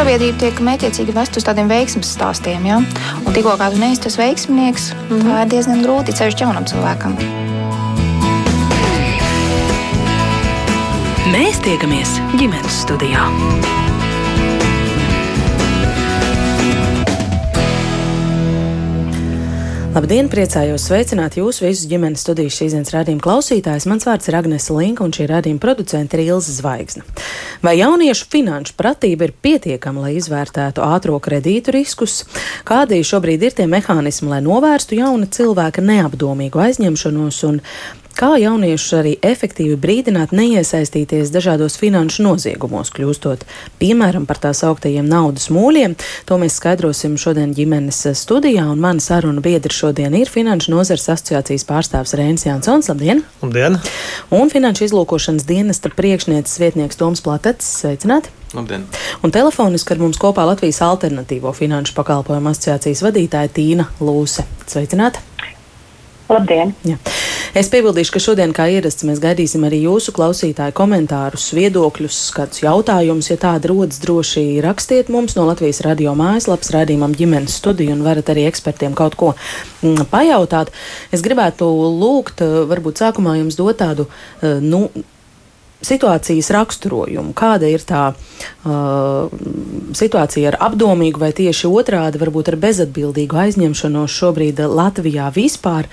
sabiedrība tiek mētiecīgi vest uz tādiem veiksmes stāstiem. Ja? Un tikko kā tu neesi tas veiksminieks, mm -hmm. tā ir diezgan grūti ceļš jaunam cilvēkam. Mēs tiekamies ģimenes studijā. Labdien, priecājos sveicināt jūs visus ģimenes studijas šīs dienas rādījuma klausītājus. Mans vārds ir Agnese Linka un šī rādījuma producente ir Ilza Zvaigzne. Vai jauniešu finanšu pratība ir pietiekama, lai izvērtētu ātro kredītu riskus? Kādi šobrīd ir tie mehānismi, lai novērstu jauna cilvēka neapdomīgu aizņemšanos un Kā jauniešus arī efektīvi brīdināt neiesaistīties dažādos finanšu noziegumos, kļūstot piemēram par tā sauktajiem naudas mūļiem, to mēs skaidrosim šodien ģimenes studijā, un mana saruna biedra šodien ir Finanšu nozars asociācijas pārstāvs Rēns Jansons. Labdien! Labdien! Un Finanšu izlūkošanas dienesta priekšnieces vietnieks Toms Platecis. Sveicināti! Labdien! Un telefoniski ar mums kopā Latvijas alternatīvo finanšu pakalpojumu asociācijas vadītāja Tīna Lūse. Sveicināti! Labdien! Jā. Es piebildīšu, ka šodien, kā ierasts, mēs gaidīsim arī jūsu klausītāju komentārus, viedokļus, kādus jautājumus. Ja tādi rodas, droši rakstiet mums no Latvijas radio mājaslapas rādījumam ģimenes studiju un varat arī ekspertiem kaut ko mm, pajautāt. Es gribētu lūgt, varbūt sākumā jums dot tādu, eh, nu, situācijas raksturojumu. Kāda ir tā uh, situācija ar apdomīgu vai tieši otrādi, varbūt ar bezatbildīgu aizņemšanos šobrīd Latvijā vispār,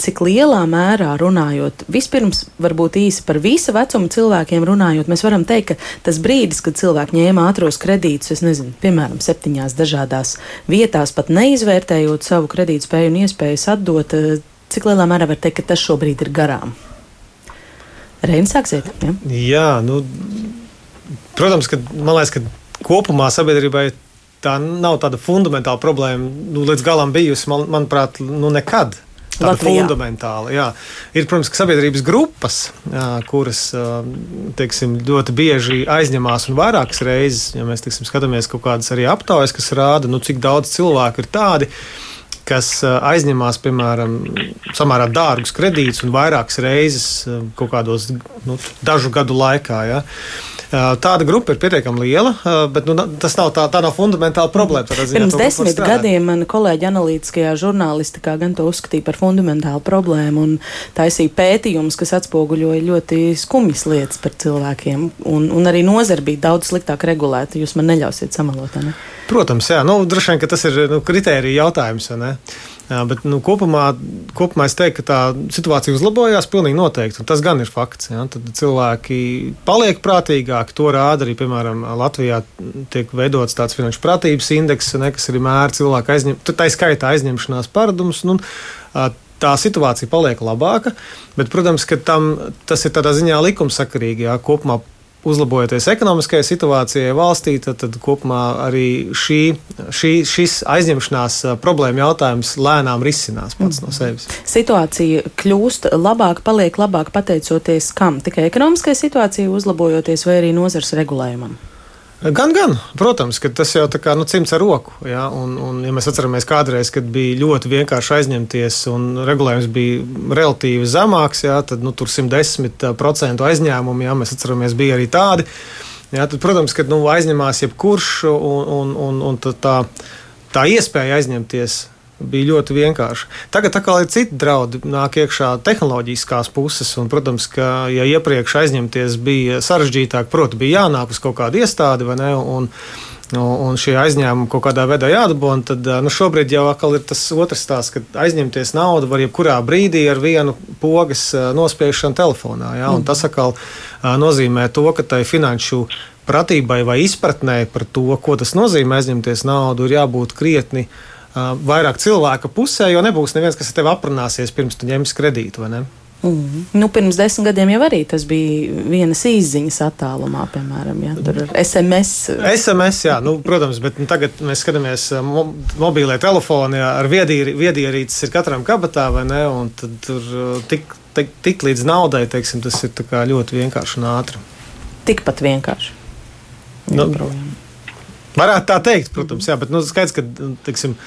cik lielā mērā runājot, vispirms varbūt īsi par visa vecuma cilvēkiem runājot, mēs varam teikt, ka tas brīdis, kad cilvēki ņēma ātros kredītus, es nezinu, piemēram, septiņās dažādās vietās, pat neizvērtējot savu kredītspēju un iespējas atdot, cik lielā mērā var teikt, ka tas šobrīd ir garām? Reinis, sāksiet. Ja? Jā, nu, protams, ka man liekas, ka kopumā sabiedrībai tā nav tāda fundamentāla problēma, nu, līdz galam bijusi, man, manuprāt, nu, nekad. Tāda Latvijā. fundamentāla. Jā. Ir, protams, sabiedrības grupas, jā, kuras teiksim, ļoti bieži aizņemās un vairākas reizes, ja mēs teiksim, skatāmies kaut kādas arī aptaujas, kas rāda, nu, cik daudz cilvēku ir tādi, kas aizņemās, piemēram, samērā dārgus kredītus un vairākas reizes kaut kādos nu, dažu gadu laikā. Ja. Tāda grupa ir pietiekami liela, bet nu, tas nav tā, tā nav fundamentāla problēma. Ziņā, Pirms to, desmit gadiem man kolēģi analītiskajā žurnālistikā gan to uzskatīja par fundamentālu problēmu un taisīja pētījumus, kas atspoguļoja ļoti skumjas lietas par cilvēkiem. Un, un arī nozara bija daudz sliktāk regulēta. Jūs man neļausiet samalot. Ne? Protams, jā, nu, droši vien tas ir nu, kritērija jautājums. Jā, bet nu, kopumā, kopumā es teiktu, ka tā situācija uzlabojās pilnīgi noteikti. Tas gan ir fakts. Ja? Tad cilvēki paliek prātīgāki. To rāda arī, piemēram, Latvijā tiek veidots tāds finanšu prātības indeks, ne, kas arī mēra cilvēku aizņemšanās, tā skaitā aizņemšanās paradumus. Nu, tā situācija paliek labāka, bet, protams, ka tam, tas ir tādā ziņā likumsakarīgi. Jā, kopumā uzlabojoties ekonomiskajai situācijai valstī, tad, tad kopumā arī šī, šī, šis aizņemšanās problēma jautājums lēnām risinās pats mm. no sevis. Situācija kļūst labāka, paliek labāka pateicoties kam? Tikai ekonomiskajai situācijai uzlabojoties vai arī nozars regulējumam? Gan, gan, protams, ka tas jau tā kā nu, cimds ar roku. Ja? Un, un, ja mēs atceramies kādreiz, kad bija ļoti vienkārši aizņemties un regulējums bija relatīvi zemāks, ja? tad nu, tur 110% aizņēmumu, ja mēs atceramies, bija arī tādi. Ja? Tad, protams, ka nu, aizņemās jebkurš un, un, un, un tā, tā iespēja aizņemties bija ļoti vienkārši. Tagad atkal ir citi draudi, nāk iekšā tehnoloģiskās puses. Un, protams, ka ja iepriekš aizņemties bija sarežģītāk, protams, bija jānāk uz kaut kādu iestādi vai ne. Un, Un šie aizņēmumi kaut kādā veidā jādabū. Tad nu, šobrīd jau ir tas otrs stāsts, ka aizņemties naudu var jebkurā brīdī ar vienu pogas nospiešanu telefonā. Ja? Mm. Tas atkal nozīmē to, ka tai finanšu pratībai vai izpratnē par to, ko tas nozīmē aizņemties naudu, ir jābūt krietni uh, vairāk cilvēka pusē, jo nebūs neviens, kas ar tevi aprunāsies pirms tu ņemsi kredītu. Mm. Nu, pirms desmit gadiem jau arī tas bija vienas izziņas attālumā, piemēram, ja, tur ir SMS. SMS, jā, nu, protams, bet nu, tagad mēs skatāmies mo mobilē telefoni ar viedierīces ir katram kabatā, vai ne, un tad tur tik, tik, tik līdz naudai, teiksim, tas ir ļoti vienkārši un ātri. Tikpat vienkārši. Nu, varētu tā teikt, protams, jā, bet nu, skaidrs, ka, teiksim,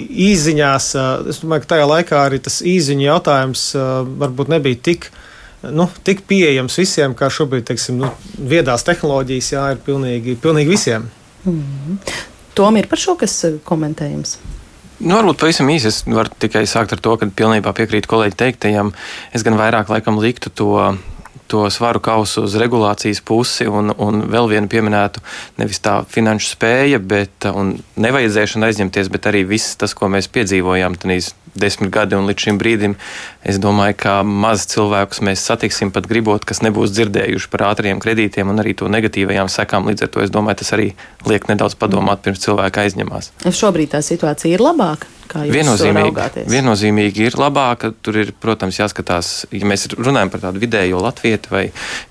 īziņās, es domāju, ka tajā laikā arī tas īziņu jautājums varbūt nebija tik. Nu, tik pieejams visiem, kā šobrīd, teiksim, nu, viedās tehnoloģijas, jā, ir pilnīgi, pilnīgi visiem. Mm. Tom ir par šo, kas komentējams. Nu, varbūt pavisam īsi es varu tikai sākt ar to, ka pilnībā piekrītu kolēģi teiktajam. Es gan vairāk laikam liktu to to svaru kausu uz regulācijas pusi un, un vēl vienu pieminētu nevis tā finanšu spēja, bet nevajadzēšana aizņemties, bet arī viss tas, ko mēs piedzīvojām tenīs desmit gadi un līdz šim brīdim. Es domāju, ka maz cilvēkus mēs satiksim pat gribot, kas nebūs dzirdējuši par ātriem kredītiem un arī to negatīvajām sekām. Līdz ar to es domāju, tas arī liek nedaudz padomāt pirms cilvēka aizņemās. Šobrīd tā situācija ir labāka. Viennozīmīgi, viennozīmīgi ir labāka. Tur ir, protams, jāskatās, ja mēs runājam par tādu vidējo latviešu vai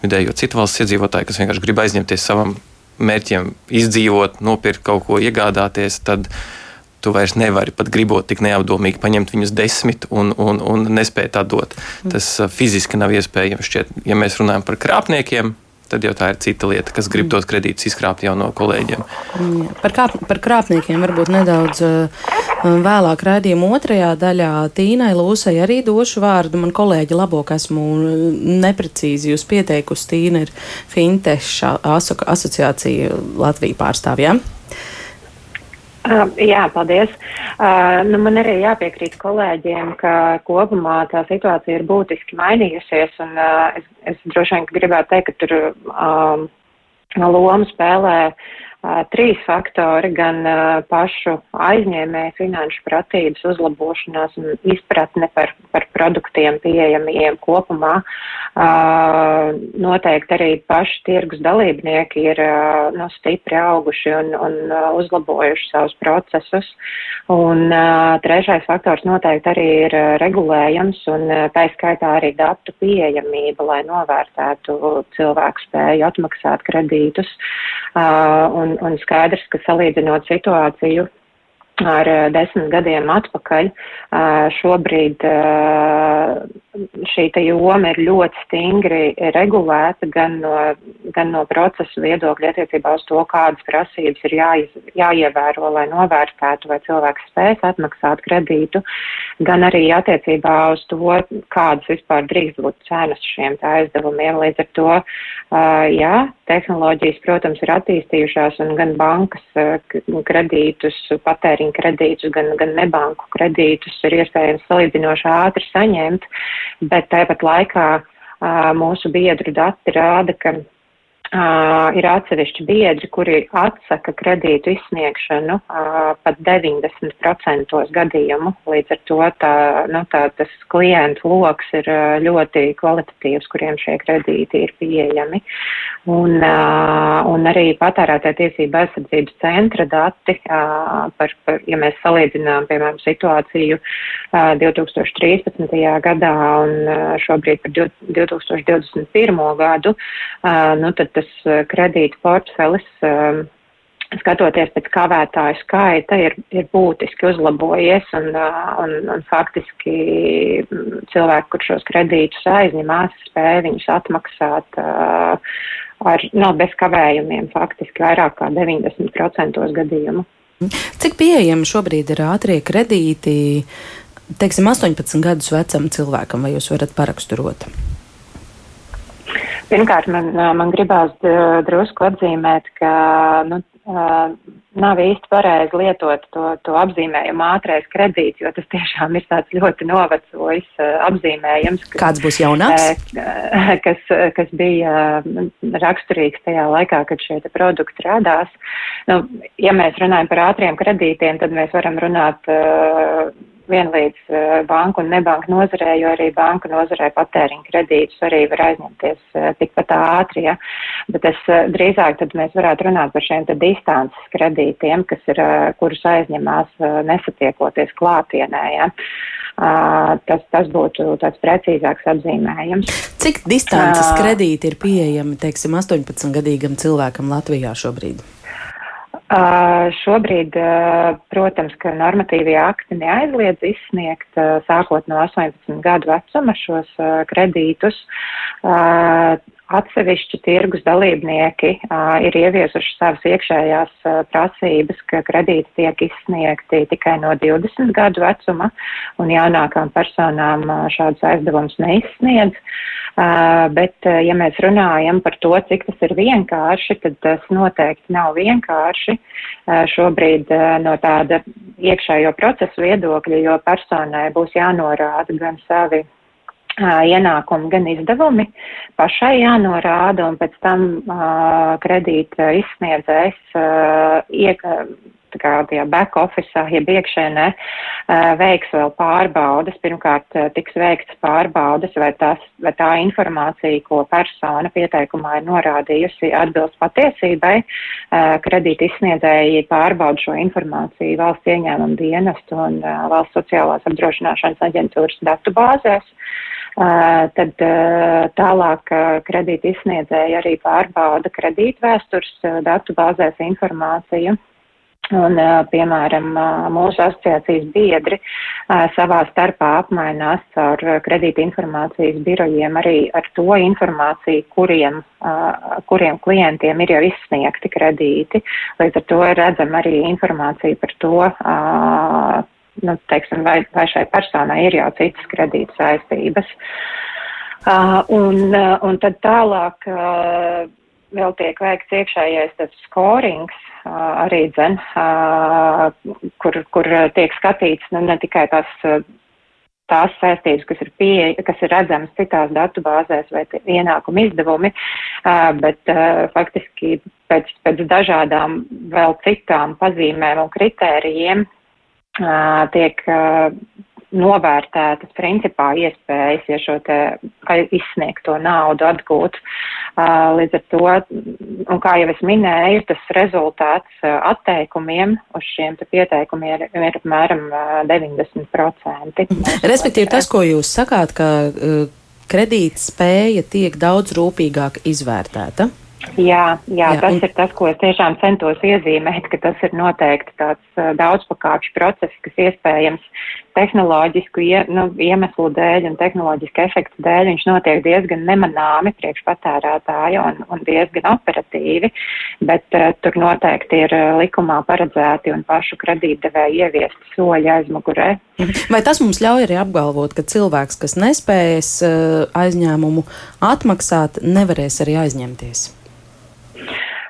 vidējo citu valsts iedzīvotāju, kas vienkārši grib aizņemties savam mērķiem, izdzīvot, nopirkt kaut ko, iegādāties, tad tu vairs nevari pat gribot tik neapdomīgi paņemt viņus desmit un, un, un nespēt atdot. Tas uh, fiziski nav iespējams. Šķiet, ja mēs runājam par krāpniekiem, tad jau tā ir cita lieta, kas grib mm. tos kredītus izkrāpt jau no kolēģiem. Mm, par, kāp, par krāpniekiem varbūt nedaudz uh, vēlāk raidījuma otrajā daļā Tīnai Lūsai arī došu vārdu. Man kolēģi labo, ka esmu neprecīzi jūs pieteikusi. Tīna ir Finteša asociācija Latvija pārstāvjām. Ja? Uh, jā, paldies. Uh, nu, man arī jāpiekrīt kolēģiem, ka kopumā tā situācija ir būtiski mainījusies, un uh, es, es droši vien gribētu teikt, ka tur um, lomu spēlē uh, trīs faktori - gan pašu aizņēmēju finanšu pratības uzlabošanās un izpratne par, par produktiem pieejamiem kopumā. Noteikti arī paši tirgus dalībnieki ir no, stipri auguši un, un uzlabojuši savus procesus. Un trešais faktors noteikti arī ir regulējams un tā skaitā arī datu pieejamība, lai novērtētu cilvēku spēju atmaksāt kredītus. Un, un, un skaidrs, ka salīdzinot situāciju ar desmit gadiem atpakaļ, šobrīd šī joma ir ļoti stingri regulēta gan no, gan no procesa viedokļa attiecībā uz to, kādas prasības ir jāiz, jāievēro, lai novērtētu, vai cilvēks spēs atmaksāt kredītu, gan arī attiecībā uz to, kādas vispār drīkst būt cenas šiem aizdevumiem. Līdz ar to, jā, tehnoloģijas, protams, ir attīstījušās un gan bankas kredītus, patēriņa kredītus, gan, gan nebanku kredītus ir iespējams salīdzinoši ātri saņemt bet tāpat laikā mūsu biedru dati rāda, ka Uh, ir atsevišķi biedri, kuri atsaka kredītu izsniegšanu uh, pat 90% gadījumu. Līdz ar to tā, nu, tā, tas klientu loks ir uh, ļoti kvalitatīvs, kuriem šie kredīti ir pieejami. Un, uh, un arī patērētāja tiesība aizsardzības centra dati, uh, par, par, ja mēs salīdzinām, piemēram, situāciju uh, 2013. gadā un uh, šobrīd par 2021. gadu, uh, nu, tad tas tas eh, kredīta portfelis, eh, skatoties pēc kavētāju skaita, ir, ir būtiski uzlabojies un, eh, un, un faktiski mm, cilvēki, kur šos kredītus aizņemās, spēja viņus atmaksāt ar, no, bez kavējumiem, faktiski vairāk kā 90% gadījumu. Cik pieejami šobrīd ir ātrie kredīti, teiksim, 18 gadus vecam cilvēkam, vai jūs varat paraksturot? Pirmkārt, man, man gribās drusku atzīmēt, ka nu, nav īsti pareizi lietot to, to apzīmējumu ātrais kredīts, jo tas tiešām ir tāds ļoti novecojis apzīmējums. Kas, Kāds būs jaunāks? Kas, kas bija raksturīgs tajā laikā, kad šie produkti radās. Nu, ja mēs runājam par ātriem kredītiem, tad mēs varam runāt vienlīdz eh, banku un nebanku nozarē, jo arī banku nozarē patēriņa kredītus arī var aizņemties eh, tikpat ātri. Ja? Bet es eh, drīzāk tad mēs varētu runāt par šiem te distances kredītiem, kas ir, kurus aizņemās nesatiekoties klātienē. Ja? Tas, tas būtu tāds precīzāks apzīmējums. Cik distances kredīti ir pieejami, teiksim, 18-gadīgam cilvēkam Latvijā šobrīd? Uh, šobrīd, uh, protams, ka normatīvie akti neaizliedz izsniegt uh, sākot no 18 gadu vecuma šos kredītus. Atsevišķi tirgus dalībnieki uh, ir ieviesuši savas iekšējās uh, prasības, ka kredīti tiek izsniegti tikai no 20 gadu vecuma, un jaunākām personām uh, šādus aizdevumus neizsniedz. Uh, bet, uh, ja mēs runājam par to, cik tas ir vienkārši, tad tas noteikti nav vienkārši uh, šobrīd uh, no tāda iekšējo procesu viedokļa, jo personai būs jānorāda gan savi ienākumi, gan izdevumi pašai jānorāda, un pēc tam uh, kredīta izsniedzējs uh, iek, kā tajā back office, jeb iekšēnē, uh, veiks vēl pārbaudas. Pirmkārt, uh, tiks veikts pārbaudas, vai, tās, vai tā informācija, ko persona pieteikumā ir norādījusi, atbilst patiesībai. Uh, kredīta izsniedzēji pārbauda šo informāciju valsts ieņēmuma dienestu un uh, valsts sociālās apdrošināšanas aģentūras datu bāzēs. Tad tālāk kredīta izsniedzēja arī pārbauda kredītvēstures datu bāzēs informāciju. Un, piemēram, mūsu asociācijas biedri savā starpā apmainās ar kredīta informācijas birojiem arī ar to informāciju, kuriem, kuriem klientiem ir jau izsniegti kredīti. Līdz ar to redzam arī informāciju par to, nu, teiksim, vai, vai šai personai ir jau citas kredīta saistības. Uh, un, uh, un tad tālāk uh, vēl tiek veikts iekšējais tas skorings, uh, arī dzen, uh, kur, kur tiek skatīts nu, ne tikai tās, tās saistības, kas ir, pie, kas ir redzamas citās datubāzēs vai ienākuma izdevumi, uh, bet uh, faktiski pēc, pēc dažādām vēl citām pazīmēm un kritērijiem tiek novērtētas principā iespējas, ja šo te izsniegto naudu atgūt. Līdz ar to, un kā jau es minēju, tas rezultāts atteikumiem uz šiem te pieteikumiem ir, ir apmēram 90%. Respektīvi tas, ko jūs sakāt, ka kredītspēja tiek daudz rūpīgāk izvērtēta. Jā, jā, jā, tas un... ir tas, ko es tiešām centos iezīmēt, ka tas ir noteikti tāds daudzpakāpju process, kas iespējams tehnoloģisku ie, nu, iemeslu dēļ un tehnoloģisku efektu dēļ viņš notiek diezgan nemanāmi priekš patērētāja un, un diezgan operatīvi, bet uh, tur noteikti ir likumā paredzēti un pašu kredītdevēju ieviesti soļi aizmugurē. Vai tas mums ļauj arī apgalvot, ka cilvēks, kas nespējas uh, aizņēmumu atmaksāt, nevarēs arī aizņemties?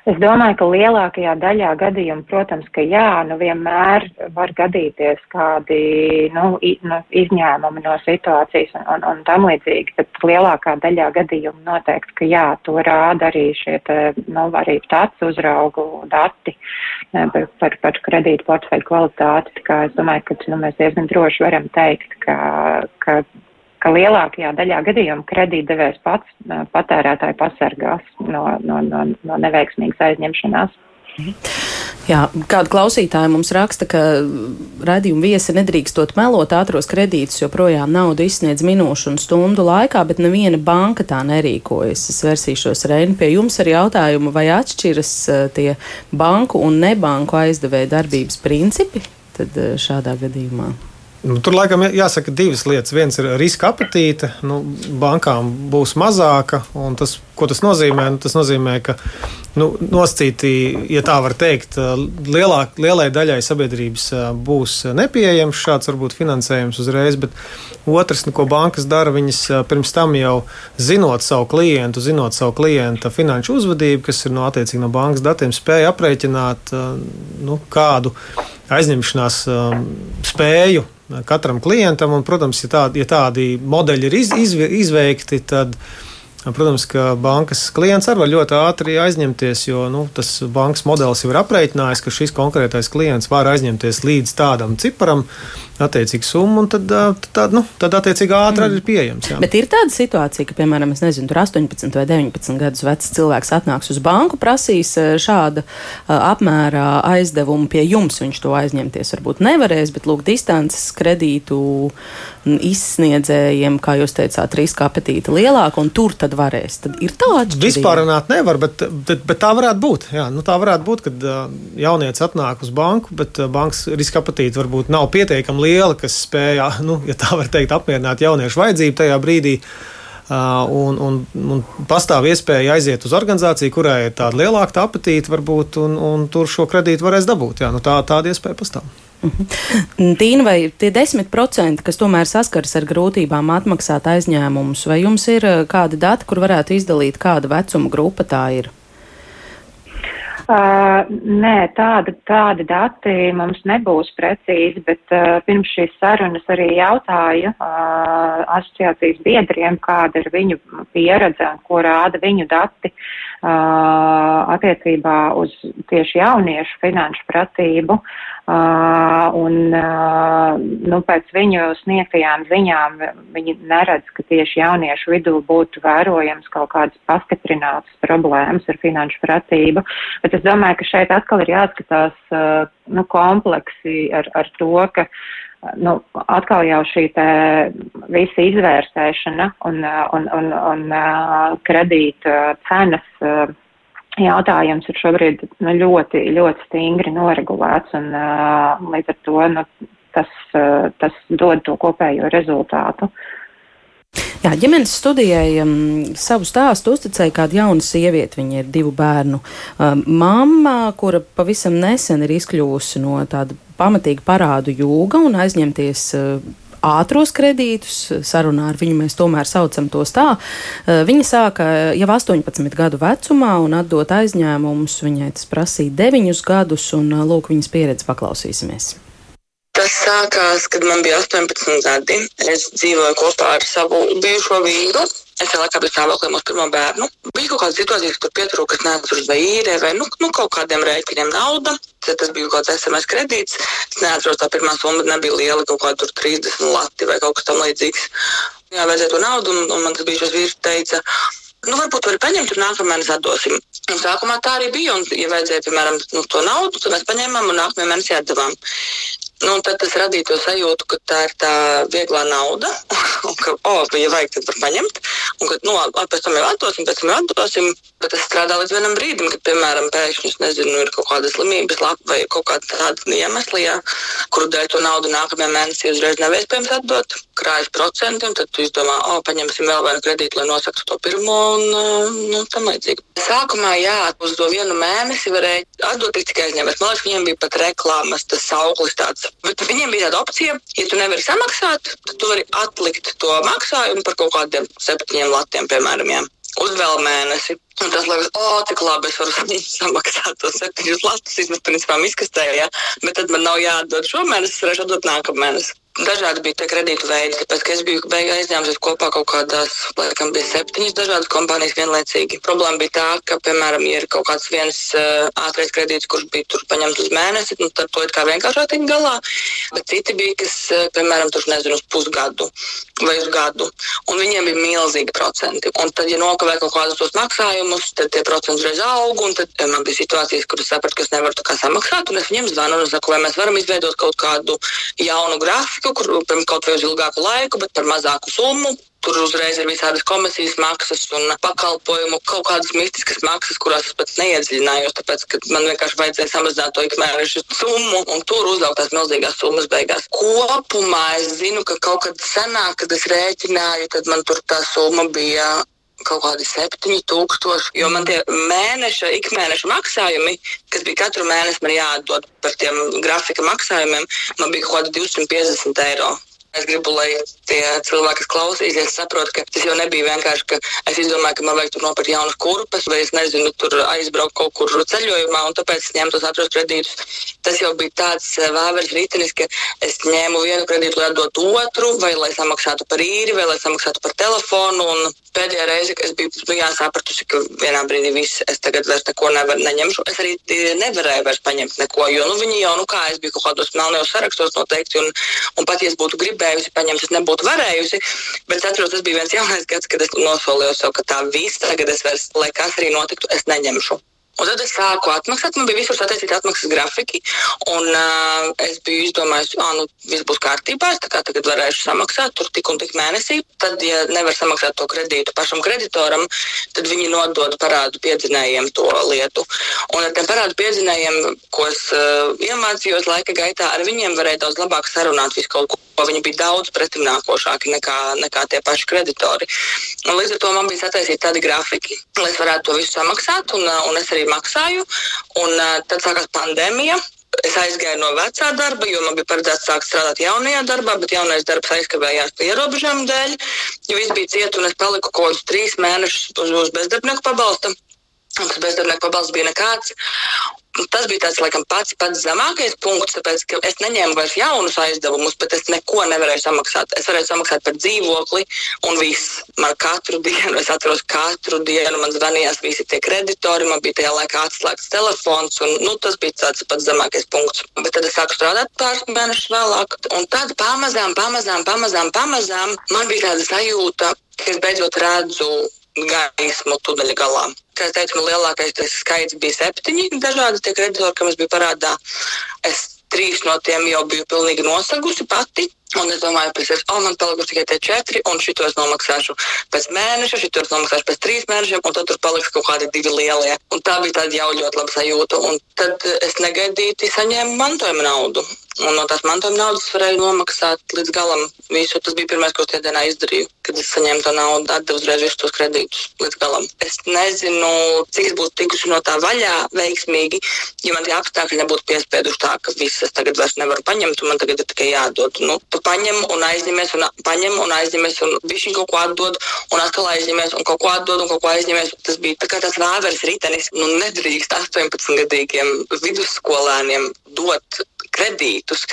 Es domāju, ka lielākajā daļā gadījumu, protams, ka jā, nu vienmēr var gadīties kādi nu, nu, izņēmumi no situācijas un, un, un tam līdzīgi, bet lielākā daļā gadījumu noteikti, ka jā, to rāda arī šie, te, nu, arī tāds uzraugu dati par, par, par kredītu portfeļu kvalitāti. Tā kā es domāju, ka nu, mēs diezgan droši varam teikt, ka, ka ka lielākajā daļā gadījumu kredītdevējs pats patērētāju pasargās no, no, no, no neveiksmīgas aizņemšanās. Jā, kāda klausītāja mums raksta, ka radījuma viesi nedrīkstot melot ātros kredītus, joprojām naudu izsniedz minūšu un stundu laikā, bet neviena banka tā nerīkojas. Es versīšos Reini pie jums ar jautājumu, vai atšķiras tie banku un nebanku aizdevēja darbības principi tad šādā gadījumā. Nu, tur laikam jāsaka divas lietas. Viens ir riska apetīte, nu, bankām būs mazāka. Tas, ko tas nozīmē? Nu, tas nozīmē, ka nu, nosacīti, ja tā var teikt, lielāk, lielai daļai sabiedrības būs nepieejams šāds varbūt finansējums uzreiz. Bet otrs, nu, ko bankas dara, viņas pirms tam jau zinot savu klientu, zinot savu klienta finanšu uzvedību, kas ir no, no bankas datiem, spēja aprēķināt nu, kādu aizņemšanās spēju katram klientam. Un, protams, ja tādi, ja tādi modeļi ir iz, iz, izveikti, tad Protams, ka bankas klients arī var ļoti ātri aizņemties, jo nu, tas bankas modelis jau ir aprēķinājis, ka šis konkrētais klients var aizņemties līdz tādam ciparam attiecīgu summu, un tad, tad, nu, tad attiecīgi ātri mm. ir pieejams. Jā. Bet ir tāda situācija, ka, piemēram, nezinu, 18 vai 19 gadus vecs cilvēks atnāks uz banku, prasīs šāda apmērā aizdevumu pie jums. Viņš to aizņemties varbūt nevarēs, bet lūk, distances kredītu izsniedzējiem, kā jūs teicāt, riska apetīte lielāka, un tur tad varēs. Tad ir tāds. Vispār runāt nevar, bet, bet, bet tā varētu būt. Jā, nu, tā varētu būt, kad jaunieci atnāk uz banku, bet bankas riska apetīte varbūt nav pietiekami liela, kas spēja, nu, ja tā var teikt, apmierināt jauniešu vajadzību tajā brīdī. Un, un, un pastāv iespēja aiziet uz organizāciju, kurai ir tāda lielāka apetīte, varbūt, un, un tur šo kredītu varēs dabūt. Jā, nu tā, tāda iespēja pastāv. Mhm. Tīna, vai tie 10%, kas tomēr saskaras ar grūtībām atmaksāt aizņēmumus, vai jums ir kādi dati, kur varētu izdalīt, kāda vecuma grupa tā ir? Uh, nē, tāda, tādi dati mums nebūs precīzi, bet uh, pirms šīs sarunas arī jautāju uh, asociācijas biedriem, kāda ir viņu pieredze un ko rāda viņu dati uh, attiecībā uz tieši jauniešu finanšu pratību. Uh, un uh, nu, pēc viņu sniegtajām ziņām viņi neredz, ka tieši jauniešu vidū būtu vērojams kaut kādas pastiprinātas problēmas ar finanšu pratību. Bet es domāju, ka šeit atkal ir jāskatās uh, nu, kompleksi ar, ar to, ka nu, atkal jau šī visa izvērtēšana un, un, un, un kredīta cenas jautājums ir šobrīd nu, ļoti, ļoti stingri noregulēts, un uh, līdz ar to nu, tas, uh, tas dod to kopējo rezultātu. Jā, ģimenes studijai um, savu stāstu uzticēja kāda jauna sieviete. Viņa ir divu bērnu um, mamma, kura pavisam nesen ir izkļuvusi no tāda pamatīga parādu jūga un aizņemties uh, ātros kredītus. Sarunā ar viņu mēs tomēr saucam tos tā. Eh, viņa sāka jau 18 gadu vecumā un atdot aizņēmumus. Viņai tas prasīja 9 gadus, un eh, lūk, viņas pieredzi paklausīsimies. Sākās, kad man bija 18 gadi. Es dzīvoju kopā ar savu bijušo vīru. Es jau laikā biju stāvoklī mūsu pirmo bērnu. Bija kaut kādas situācijas, kur pietrūka, neatceros vai īrē, vai nu, nu, kaut kādiem rēķiniem nauda. Tas bija kaut kāds SMS kredīts. Es neatceros, tā pirmā summa nebija liela, kaut kāda 30 lati vai kaut kas tam līdzīgs. Jā, vajadzēja to naudu, un, un man tas bijušais vīrs teica, nu, varbūt vari paņemt, un nākamā mēnesī atdosim. Un sākumā tā arī bija, un, ja vajadzēja, piemēram, nu, to naudu, tad mēs paņēmām un nākamajā mēnesī atdevām. Nu, tad tas radīja to sajūtu, ka tā ir tā vieglā nauda, un ka, oh, ja vajag, tad var paņemt. Un ka, nu, pēc tam jau atdosim, pēc tam jau atdosim. Bet tas strādā līdz vienam brīdim, kad, piemēram, pēkšņi, nezinu, ir kaut kāda slimības lapa vai kaut kāda tāda iemesla, jā, kuru dēļ to naudu nākamajā mēnesī uzreiz nav iespējams atdot. Krājas procentiem, tad tu izdomā, o, oh, paņemsim vēl vienu kredītu, lai nosaktu to pirmo un nu, tam līdzīgi. Sākumā, jā, uz to vienu mēnesi varēja atdot tikai aizņemt. Man liekas, viņiem bija pat reklāmas, tas sauklis tāds Bet viņiem bija tāda opcija, ja tu nevari samaksāt, tad tu vari atlikt to maksājumu par kaut kādiem septiņiem latiem, piemēram, jā, uz vēl mēnesi. Un tas liekas, o, cik labi es varu samaksāt tos septiņus latus, izmet principā izkastē, ja? bet tad man nav jāatdod šo mēnesi, es varēšu atdot nākamā mēnesi. Dažādi bija tie kredītu veidi, tāpēc, ka es biju aizņēmusies kopā kaut kādās, laikam, bija septiņas dažādas kompānijas vienlaicīgi. Problēma bija tā, ka, piemēram, ja ir kaut kāds viens uh, ātrais kredīts, kurš bija tur paņemts uz mēnesi, nu, tad to it kā vienkāršāk tikt galā, bet citi bija, kas, uh, piemēram, tur nezinu, uz pusgadu vai uz gadu, un viņiem bija milzīgi procenti. Un tad, ja nokavē kaut kādus tos maksājumus, tad tie procenti uzreiz aug, un tad ja man bija situācijas, kuras sapratu, ka es nevaru tā kā samaksāt, un es viņiem zvanu un saku, vai mēs varam izveidot kaut kādu jaunu grafiku laiku, kur kaut vai uz ilgāku laiku, bet par mazāku summu. Tur uzreiz ir visādas komisijas maksas un pakalpojumu, kaut kādas mistiskas maksas, kurās es pat neiedziļinājos, tāpēc, ka man vienkārši vajadzēja samazināt to ikmēneša summu, un tur uzlikt tās milzīgās summas beigās. Kopumā es zinu, ka kaut kad senāk, kad es rēķināju, tad man tur tā summa bija kaut kādi 7000, jo man tie mēneša, ikmēneša maksājumi, kas bija katru mēnesi man jāatdod par tiem grafika maksājumiem, man bija kaut kādi 250 eiro. Es gribu, lai tie cilvēki, kas klausīsies, saprot, ka tas jau nebija vienkārši, ka es izdomāju, ka man vajag tur nopirkt jaunas kurpes, vai es nezinu, tur aizbraukt kaut kur ceļojumā, un tāpēc es ņēmu tos atros kredītus. Tas jau bija tāds eh, vēvers ritenis, ka es ņēmu vienu kredītu, lai atdotu otru, vai lai samaksātu par īri, vai lai samaksātu par telefonu. Un pēdējā reize, kad es biju jā, sapratusi, ka vienā brīdī viss, es tagad vairs neko nevaru neņemšu. Es arī eh, nevarēju vairs paņemt neko, jo nu, viņi jau, nu kā es biju kaut kādos melnajos sarakstos noteikti, un, un pat ja es būtu gribējusi paņemt, es nebūtu varējusi. Bet es atceros, tas bija viens jaunais gads, kad es nosolīju sev, ka tā viss tagad es vairs, lai kas arī notiktu, es neņemšu. Un tad es sāku atmaksāt, man bija visur sataisīti atmaksas grafiki, un uh, es biju izdomājis, ka nu, viss būs kārtībā, es tagad varēšu samaksāt tur tik un tik mēnesī. Tad, ja nevar samaksāt to kredītu pašam kreditoram, tad viņi nodod parādu piedzinējiem to lietu. Un ar tiem parādu piedzinējiem, ko es uh, iemācījos laika gaitā, ar viņiem varēja daudz labāk sarunāt visu kaut ko viņi bija daudz pretimnākošāki nekā, nekā tie paši kreditori. Un līdz ar to man bija sataisīti tādi grafiki, lai es varētu to visu samaksāt, un, un es arī maksāju. Un tad sākās pandēmija. Es aizgāju no vecā darba, jo man bija paredzēts sākt strādāt jaunajā darbā, bet jaunais darbs aizkavējās ierobežojumu dēļ. Jo viss bija cieta, un es paliku kaut kādus trīs mēnešus uz, uz bezdarbnieku pabalsta. Tas bezdarbnieku pabalsts bija nekāds. Tas bija tāds, laikam, pats, pats zemākais punkts, tāpēc, ka es neņēmu vairs jaunus aizdevumus, bet es neko nevarēju samaksāt. Es varēju samaksāt par dzīvokli, un viss. Man katru dienu, es atceros, katru dienu man zvanījās visi tie kreditori, man bija tajā laikā atslēgts telefons, un nu, tas bija tāds pats zemākais punkts. Bet tad es sāku strādāt pāris mēnešus vēlāk, un tad pamazām, pamazām, pamazām, pamazām man bija tāda sajūta, ka es beidzot redzu gaismu tuneļa galā. Kā es teicu, man lielākais skaits bija septiņi dažādi tie kreditori, kam es biju parādā. Es trīs no tiem jau biju pilnīgi nosagusi pati. Un es domāju, ka oh, man palikuši tikai tie četri, un šitos nomaksāšu pēc mēneša, šitos nomaksāšu pēc trīs mēnešiem, un tad tur paliks kaut kādi divi lielie. Un tā bija tāda jau ļoti laba sajūta. Un tad es negaidīti saņēmu mantojuma naudu. Un no tās mantojuma naudas varēju nomaksāt līdz galam visu. Tas bija pirmais, ko es tajā dienā izdarīju, kad es saņēmu to naudu, atdevu uzreiz visus tos kredītus līdz galam. Es nezinu, cik es būtu tikusi no tā vaļā veiksmīgi, ja man tie apstākļi nebūtu piespieduši tā, ka viss es tagad vairs nevaru paņemt, un man tagad ir tikai jādod. Nu, paņem un aizņemies, un paņem un aizņemies, un viņš kaut ko atdod, un atkal aizņemies, un kaut ko atdod, un kaut ko aizņemies. Tas bija tā kā tāds vāveres ritenis. Nu, nedrīkst 18 gadīgiem vidusskolēniem dot kredītus.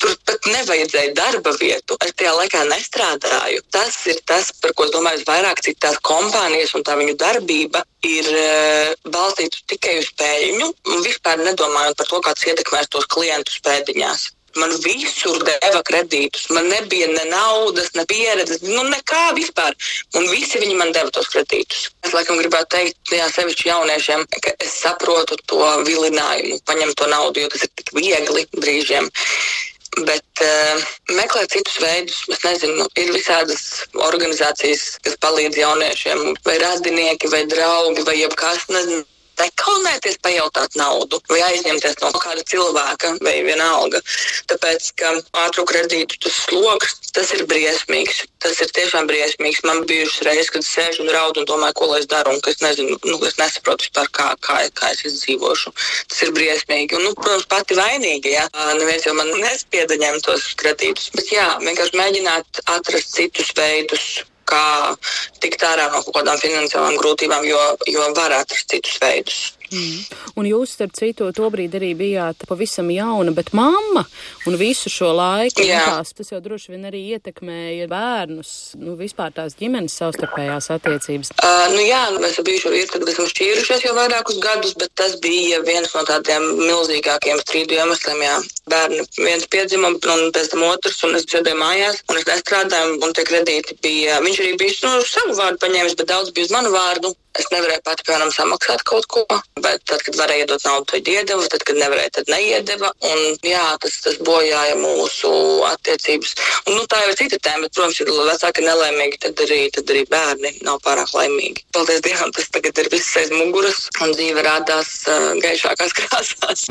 Tur pat nevajadzēja darba vietu. Es tajā laikā nestrādāju. Tas ir tas, par ko domāju, vairāk cik tās kompānijas un tā viņu darbība ir uh, balstīta tikai uz peļņu un vispār nedomājot par to, kāds ietekmēs tos klientus pēdiņās. Man visur deva kredītus. Man nebija ne naudas, ne pieredzes, nu nekā vispār. Un visi viņi man deva tos kredītus. Es laikam gribētu teikt, jā, sevišķi jauniešiem, ka es saprotu to vilinājumu, paņemt to naudu, jo tas ir tik viegli brīžiem. Bet uh, meklēt citus veidus, es nezinu, ir visādas organizācijas, kas palīdz jauniešiem, vai radinieki, vai draugi, vai jebkas. Nezinu, nekaunēties pajautāt naudu vai aizņemties no kāda cilvēka vai vienalga. Tāpēc, ka ātrā kredītu tas sloks, tas ir briesmīgs. Tas ir tiešām briesmīgs. Man bija bijušas reizes, kad sēžu un raudu un domāju, ko lai es daru, un es nezinu, nu, es nesaprotu vispār, kā, kā, kā es izdzīvošu. Tas ir briesmīgi. Un, nu, protams, pati vainīga, ja neviens jau man nespieda ņemt tos kredītus. Bet jā, vienkārši mēģināt atrast citus veidus, kā tikt ārā no kaut kādām finansiālām grūtībām, jo, jo var atrast citus veidus. Mm. Un jūs, starp citu, tobrīd arī bijāt pavisam jauna, bet mamma un visu šo laiku tās, tas jau droši vien arī ietekmēja bērnus, nu, vispār tās ģimenes savstarpējās attiecības. Uh, nu jā, nu, mēs abi šobrīd, kad esam šķīrušies jau vairākus gadus, bet tas bija viens no tādiem milzīgākiem strīdu iemesliem, jā. Bērni viens piedzima un pēc tam otrs, un es sēdēju mājās, un es nestrādāju, un tie kredīti bija, viņš arī bija nu, savu vārdu paņēmis, bet daudz bija uz manu vārdu. Es nevarēju pati, piemēram, samaksāt kaut ko, bet tad, kad varēja iedot naudu, tad iedeva, tad, kad nevarēja, tad neiedeva. Un, jā, tas, tas bojāja mūsu attiecības. Un, nu, tā jau ir cita tēma, bet, protams, ja vecāki nelaimīgi, tad arī, tad arī bērni nav pārāk laimīgi. Paldies Dievam, tas tagad ir viss aiz muguras un dzīve rādās uh, gaišākās krāsās.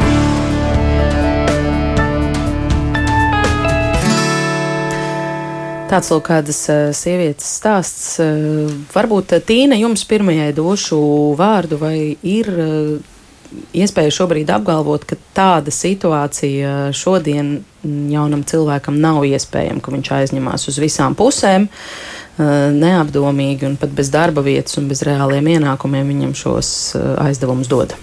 Tāds lūk, kādas sievietes stāsts. Varbūt Tīna jums pirmajai došu vārdu, vai ir iespēja šobrīd apgalvot, ka tāda situācija šodien jaunam cilvēkam nav iespējama, ka viņš aizņemās uz visām pusēm, neapdomīgi un pat bez darba vietas un bez reāliem ienākumiem viņam šos aizdevumus dod.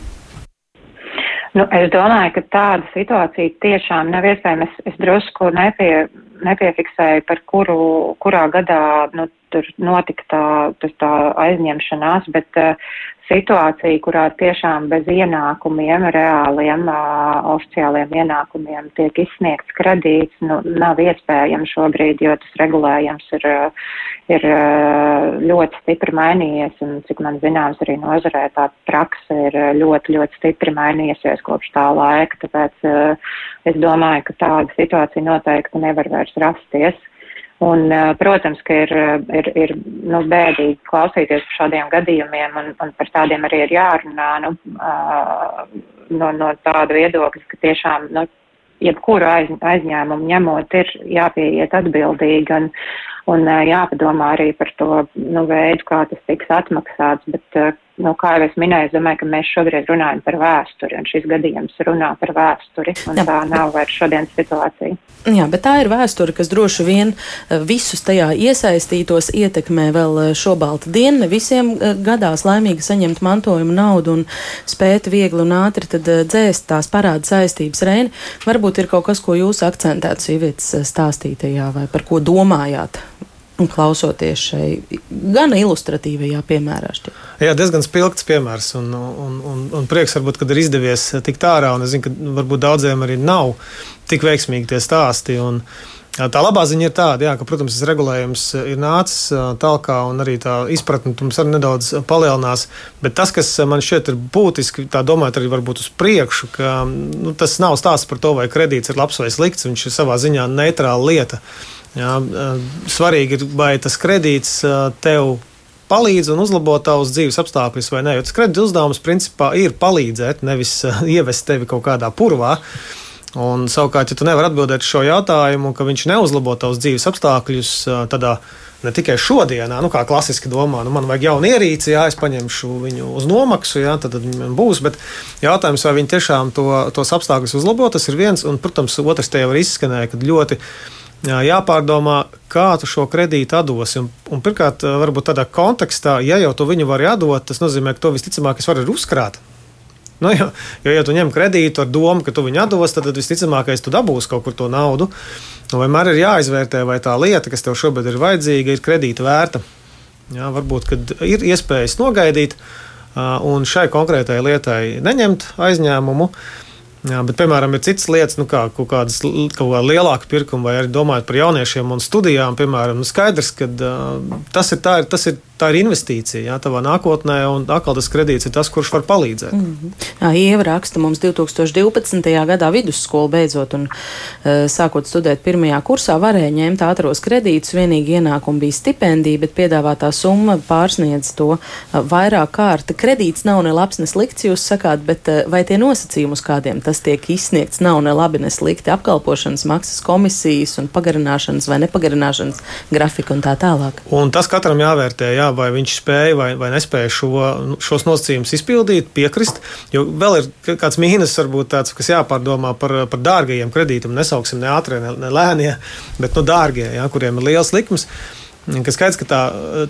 Nu, es domāju, ka tāda situācija tiešām nav iespējama. Es, es drusku nepie, nepiefiksēju, par kuru, kurā gadā nu, tur notika tā, tā aizņemšanās, bet uh, situācija, kurā tiešām bez ienākumiem, reāliem, uh, oficiāliem ienākumiem tiek izsniegts kredīts, nu, nav iespējams šobrīd, jo tas regulējums ir, ir ļoti stipri mainījies, un cik man zināms, arī nozarē tā praksa ir ļoti, ļoti stipri mainījusies kopš tā laika, tāpēc uh, es domāju, ka tāda situācija noteikti nevar vairs rasties. Un, protams, ka ir, ir, ir nu, bēdīgi klausīties par šādiem gadījumiem, un, un par tādiem arī ir jārunā nu, no, no tāda viedokļa, ka tiešām nu, jebkuru aiz, aizņēmumu ņemot, ir jāpieiet atbildīgi un, un jāpadomā arī par to nu, veidu, kā tas tiks atmaksāts. Bet, nu, kā jau es minēju, es domāju, ka mēs šobrīd runājam par vēsturi, un šis gadījums runā par vēsturi, un Jā. tā nav vairs šodienas situācija. Jā, bet tā ir vēsture, kas droši vien visus tajā iesaistītos ietekmē vēl šobalta dienu. Ne visiem gadās laimīgi saņemt mantojuma naudu un spēt viegli un ātri tad dzēst tās parāda saistības reini. Varbūt ir kaut kas, ko jūs akcentētu sievietes stāstītajā vai par ko domājāt un klausoties šai gan ilustratīvajā piemērā. Šķiet. Jā, diezgan spilgts piemērs, un, un, un, un prieks, varbūt, kad ir izdevies tikt ārā, es zinu, ka varbūt daudziem arī nav tik veiksmīgi tie stāsti. Un, Tā labā ziņa ir tāda, jā, ka, protams, tas regulējums ir nācis tālāk, un arī tā izpratne mums arī nedaudz palielinās. Bet tas, kas man šķiet ir būtiski, tā domājot arī varbūt uz priekšu, ka nu, tas nav stāsts par to, vai kredīts ir labs vai slikts. Viņš ir savā ziņā neitrāla lieta. Jā, svarīgi ir, vai tas kredīts tev palīdz un uzlabo tavus dzīves apstākļus vai nē. Jo tas kredīta uzdevums principā ir palīdzēt, nevis ievest tevi kaut kādā purvā. Un, savukārt, ja tu nevari atbildēt šo jautājumu, ka viņš neuzlabo tavus dzīves apstākļus, tādā ne tikai šodienā, nu, kā klasiski domā, nu, man vajag jaunu ierīci, jā, es paņemšu viņu uz nomaksu, jā, tad, tad būs. Bet jautājums, vai viņi tiešām to, tos apstākļus uzlabo, tas ir viens. Un, protams, otrs te jau ir izskanēja, kad ļoti jāpārdomā, kā tu šo kredītu atdosi. Un, un pirmkārt, varbūt tādā kontekstā, ja jau tu viņu vari atdot, tas nozīmē, ka to visticamāk es varu uzkrāt. Nu, jo, jo, ja tu ņem kredītu ar domu, ka tu viņu atdos, tad, tad visticamākais tu dabūsi kaut kur to naudu. Un vienmēr ir jāizvērtē, vai tā lieta, kas tev šobrīd ir vajadzīga, ir kredīta vērta. Jā, varbūt ir iespējas nogaidīt un šai konkrētajai lietai neņemt aizņēmumu. Jā, bet, piemēram, ir citas lietas, nu, kā kaut kādas kaut kā lielāka pirkuma, vai arī domājot par jauniešiem un studijām, piemēram, nu, skaidrs, ka uh, tas ir tā, tas ir tā ir investīcija jā, tavā nākotnē, un atkal tas kredīts ir tas, kurš var palīdzēt. Mm -hmm. Jā, Ieva raksta mums 2012. gadā vidusskolu beidzot un uh, sākot studēt pirmajā kursā varēja ņemt ātros kredītus, vienīgi ienākumi bija stipendija, bet piedāvātā summa pārsniedz to uh, vairāk kārta. Kredīts nav ne labs, ne slikts, jūs sakāt, bet uh, vai tie nosacījumi, uz kādiem tas tiek izsniegts, nav ne labi, ne slikti apkalpošanas maksas komisijas un pagarināšanas vai nepagarināšanas grafika un tā tālāk? Un tas katram jāvērtē, jā, vai viņš spēja vai, vai nespēja šo, šos nosacījumus izpildīt, piekrist. Jo vēl ir kāds mīnus, varbūt tāds, kas jāpārdomā par, par dārgajiem kredītiem. Nesauksim ne ātrie, ne, ne lēnie, bet nu, dārgie, jā, kuriem ir liels likums. Kas skaidrs, ka tā,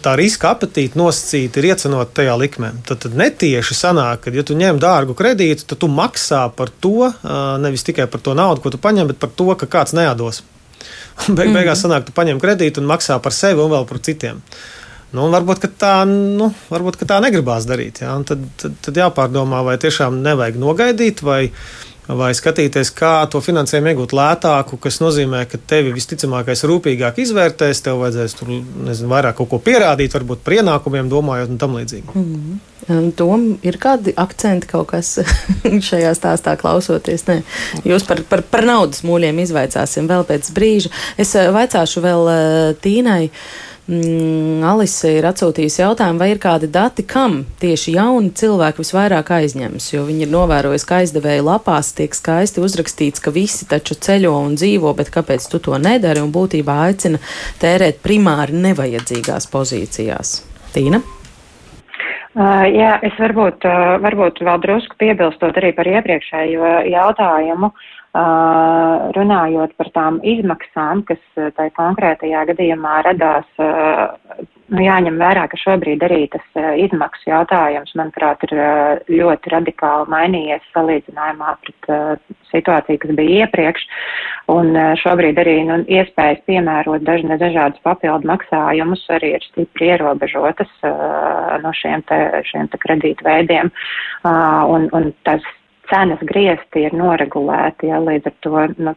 tā riska apetīte nosacīta ir iecenota tajā likmē. Tad, tad netieši sanāk, ka, ja tu ņem dārgu kredītu, tad tu maksā par to, nevis tikai par to naudu, ko tu paņem, bet par to, ka kāds neatdos. Beig, beigās mhm. sanāk, tu paņem kredītu un maksā par sevi un vēl par citiem. Uh, Nu, varbūt tā, nu, varbūt tā negribās darīt. Ja? Tad, tad, tad jāpārdomā, vai tiešām nevajag nogaidīt, vai, vai skatīties, kā to finansējumu iegūt lētāku, kas nozīmē, ka tevi visticamākais rūpīgāk izvērtēs, tev vajadzēs tur nezinu, vairāk kaut ko pierādīt, varbūt par ienākumiem domājot un tam līdzīgi. Mm -hmm. Tom ir kādi akcenti kaut kas šajā stāstā klausoties? Nē. Jūs par, par, par naudas mūļiem izvaicāsim vēl pēc brīža. Es eh, vaicāšu vēl uh, Tīnai. Uh, mm, Alise ir atsūtījusi jautājumu, vai ir kādi dati, kam tieši jauni cilvēki visvairāk aizņems, jo viņi ir novērojuši, ka aizdevēju lapās tiek skaisti uzrakstīts, ka visi taču ceļo un dzīvo, bet kāpēc tu to nedari un būtībā aicina tērēt primāri nevajadzīgās pozīcijās. Tīna? Uh, jā, es varbūt, uh, varbūt vēl drusku piebilstot arī par iepriekšējo jautājumu. Uh, runājot par tām izmaksām, kas tai konkrētajā gadījumā radās, nu, jāņem vērā, ka šobrīd arī tas izmaksu jautājums, manuprāt, ir ļoti radikāli mainījies salīdzinājumā pret situāciju, kas bija iepriekš. Un šobrīd arī nu, iespējas piemērot dažne dažādas papildu maksājumus arī ir stipri ierobežotas no šiem te, šiem te kredītu veidiem. Un, un tas cenas griezti ir noregulēti, ja līdz ar to nu,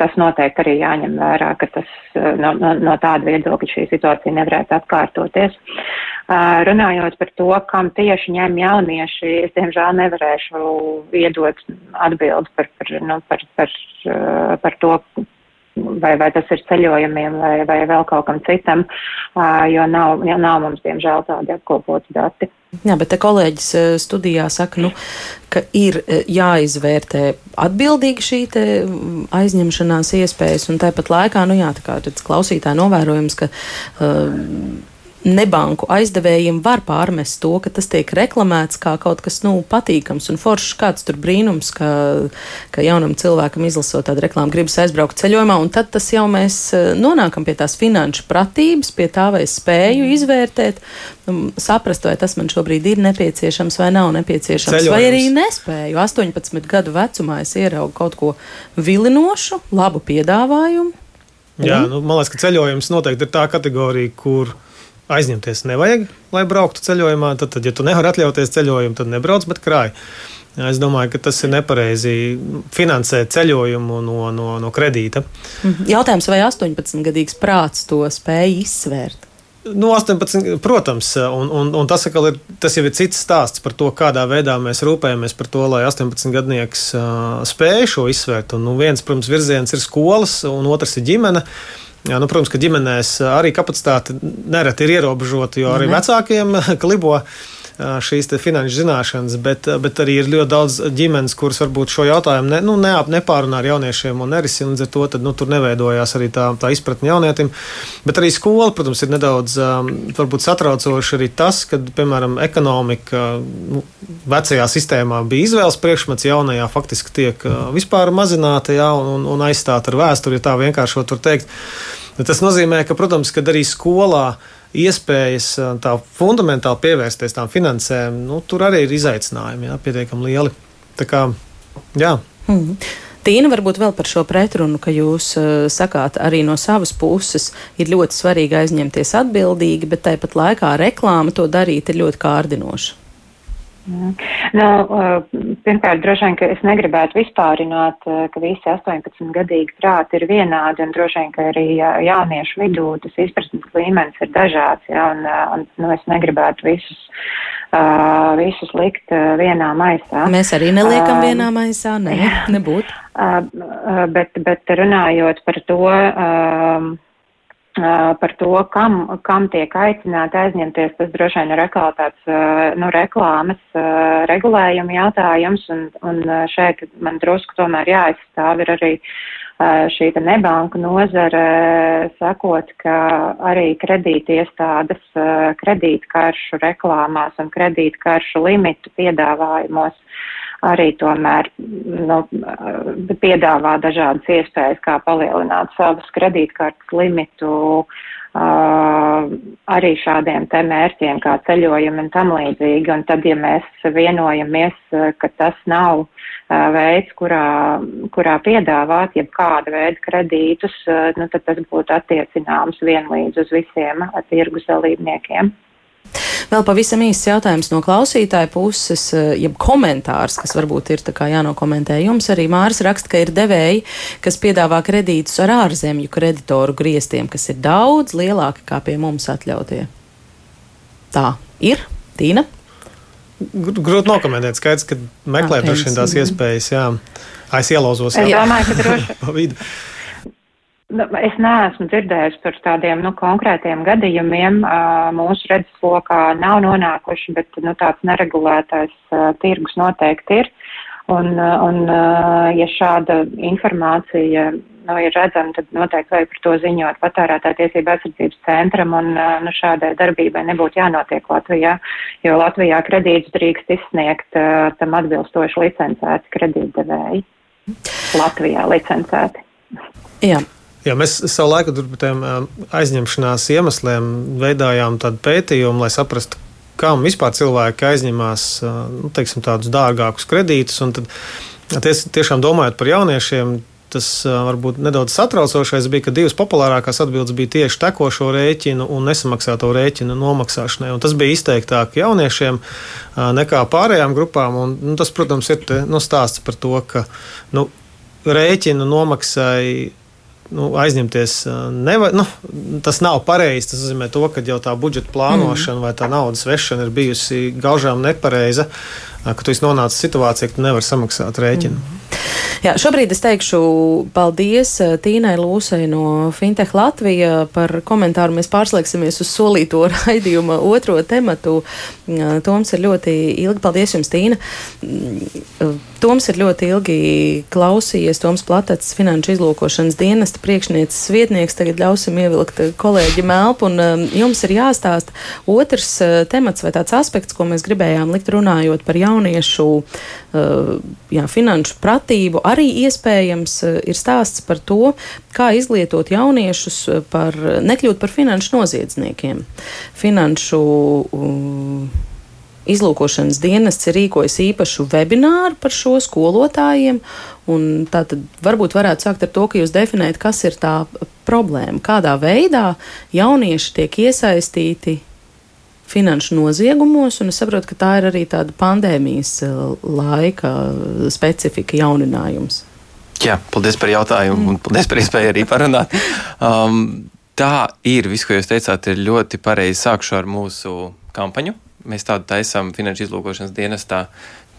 tas noteikti arī jāņem vērā, ka tas no, no, no tāda viedokļa šī situācija nevarētu atkārtoties. Uh, runājot par to, kam tieši ņem jaunieši, es diemžēl nevarēšu iedot atbildi par, par, nu, par, par, par to, vai, vai tas ir ceļojumiem vai, vai vēl kaut kam citam, jo nav, nav mums, diemžēl, tādi apkopoti dati. Jā, bet te kolēģis studijā saka, nu, ka ir jāizvērtē atbildīgi šī aizņemšanās iespējas, un tāpat laikā, nu jā, tā kā klausītāji novērojams, ka uh, nebanku aizdevējiem var pārmest to, ka tas tiek reklamēts kā kaut kas nu, patīkams un foršs. Kāds tur brīnums, ka, ka jaunam cilvēkam izlasot tādu reklāmu, gribas aizbraukt ceļojumā, un tad tas jau mēs eh, nonākam pie tās finanšu pratības, pie tā, vai es spēju izvērtēt, um, saprast, vai tas man šobrīd ir nepieciešams vai nav nepieciešams, Ceļojums. vai arī nespēju. 18 gadu vecumā es ieraugu kaut ko vilinošu, labu piedāvājumu. Jā, nu, man liekas, ka ceļojums noteikti ir tā kategorija, kur aizņemties nevajag, lai brauktu ceļojumā. Tad, tad ja tu nevari atļauties ceļojumu, tad nebrauc, bet krāj. Es domāju, ka tas ir nepareizi finansēt ceļojumu no, no, no kredīta. Mhm. Jautājums, vai 18-gadīgs prāts to spēj izsvērt? Nu, 18, protams, un, un, un tas, ir, tas jau ir cits stāsts par to, kādā veidā mēs rūpējamies par to, lai 18-gadnieks uh, spēj šo izsvērt. Un, nu, viens, protams, virziens ir skolas, un otrs ir ģimene. Uh, Jā, nu, protams, ka ģimenēs arī kapacitāte nereti ir ierobežota, jo arī mhm. vecākiem klibo šīs finanšu zināšanas, bet, bet arī ir ļoti daudz ģimenes, kuras varbūt šo jautājumu ne, nu, neap, nepārunā ar jauniešiem un nerisina. Līdz ar to tad, nu, tur neveidojās arī tā, tā izpratne jaunietim. Bet arī skola, protams, ir nedaudz varbūt, satraucoši arī tas, ka, piemēram, ekonomika nu, vecajā sistēmā bija izvēles priekšmets, jaunajā faktiski tiek vispār mazināta jā, un, un aizstāta ar vēsturi, ja tā vienkāršot var teikt. Tas nozīmē, ka, protams, kad arī skolā iespējas tā fundamentāli pievērsties tām finansēm, nu, tur arī ir izaicinājumi jā, pietiekami lieli. Tā kā, jā. Mm. Tīna, varbūt vēl par šo pretrunu, ka jūs uh, sakāt, arī no savas puses ir ļoti svarīgi aizņemties atbildīgi, bet tāpat laikā reklāma to darīt ir ļoti kārdinoša. Nu, pirmkārt, droši vien, ka es negribētu vispārināt, uh, ka visi 18 gadīgi prāti ir vienādi, un droši vien, ka arī jauniešu vidū tas izpratnes līmenis ir dažāds, ja, un, uh, un nu, es negribētu visus, visus likt vienā maisā. Mēs arī neliekam uh, vienā maisā, ne, nebūtu. Uh, bet, bet runājot par to, uh, par to, kam, kam tiek aicināti aizņemties, tas droši vien ir atkal tāds nu, reklāmas regulējuma jautājums, un, un šeit man drusku tomēr jāizstāv ir arī šī nebanka nozare, sakot, ka arī kredītiestādes kredītkaršu reklāmās un kredītkaršu limitu piedāvājumos arī tomēr nu, piedāvā dažādas iespējas, kā palielināt savas kredītkartes limitu uh, arī šādiem te mērķiem kā ceļojumi un tam līdzīgi. Un tad, ja mēs vienojamies, ka tas nav uh, veids, kurā, kurā piedāvāt jebkāda veida kredītus, uh, nu, tad tas būtu attiecināms vienlīdz uz visiem tirgus dalībniekiem. Vēl pavisam īsts jautājums no klausītāja puses, eh, jeb komentārs, kas varbūt ir jānokomentē jums. Arī Māris raksta, ka ir devēji, kas piedāvā kredītus ar ārzemju kreditoru griestiem, kas ir daudz lielāki kā pie mums atļautie. Tā ir, Tīna. Grūti nokomentēt, skaidrs, ka vien tās iespējas, jā. Es ielauzos. Es domāju, ka droši. Nu, es neesmu dzirdējusi par tādiem nu, konkrētiem gadījumiem. Mūsu redzeslokā nav nonākuši, bet nu, tāds neregulētais tirgus noteikti ir. Un, un ja šāda informācija nu, ir redzama, tad noteikti vajag par to ziņot patērētāja tiesība aizsardzības centram un nu, šādai darbībai nebūtu jānotiek Latvijā, jo Latvijā kredītus drīkst izsniegt tam atbilstoši licencēti kredītdevēji. Latvijā licencēti. Jā. Jā, mēs savu laiku par tiem aizņemšanās iemesliem veidojām tādu pētījumu, lai saprastu, kam vispār cilvēki aizņemās nu, teiksim, tādus dārgākus kredītus. Tad, ties, tiešām domājot par jauniešiem, tas varbūt nedaudz satraucošais bija, ka divas populārākās atbildes bija tieši tekošo rēķinu un nesamaksāto rēķinu nomaksāšanai. Un tas bija izteiktāk jauniešiem nekā pārējām grupām. Un, nu, tas, protams, ir te, nu, stāsts par to, ka nu, rēķinu nomaksai nu, aizņemties. Neva, nu, tas nav pareizi. Tas nozīmē, to, ka jau tā budžeta plānošana mm. vai tā naudas vešana ir bijusi gaužām nepareiza, ka tu esi nonācis situācijā, ka tu nevari samaksāt rēķinu. Mm. Jā, šobrīd es teikšu paldies eh, Tīnai Lūsai no Fintech Latvija par komentāru. Mēs pārslēgsimies uz solīto raidījuma otro tematu. Toms ir ļoti ilgi. Paldies jums, Tīna. Mm, Toms ir ļoti ilgi klausījies. Toms Platats, finanšu izlūkošanas dienesta priekšnieces vietnieks. Tagad ļausim ievilkt kolēģi Melpu. Un um, jums ir jāstāsta otrs temats vai tāds aspekts, ko mēs gribējām likt runājot par jauniešu jā, finanšu pratību. Arī iespējams uh, ir stāsts par to, kā izglītot jauniešus par nekļūt par finanšu noziedzniekiem. Finanšu uh, Izlūkošanas dienests ir rīkojis īpašu webināru par šo skolotājiem. Tātad varbūt varētu sākt ar to, ka jūs definējat, kas ir tā problēma, kādā veidā jaunieši tiek iesaistīti finanšu noziegumos, un es saprotu, ka tā ir arī tāda pandēmijas eh, laika specifika jauninājums. Jā, paldies par jautājumu un paldies par iespēju arī parunāt. Um, tā ir, viss, ko jūs teicāt, ir ļoti pareizi. Sākšu ar mūsu kampaņu Mēs tādu taisām finanšu izlūkošanas dienestā.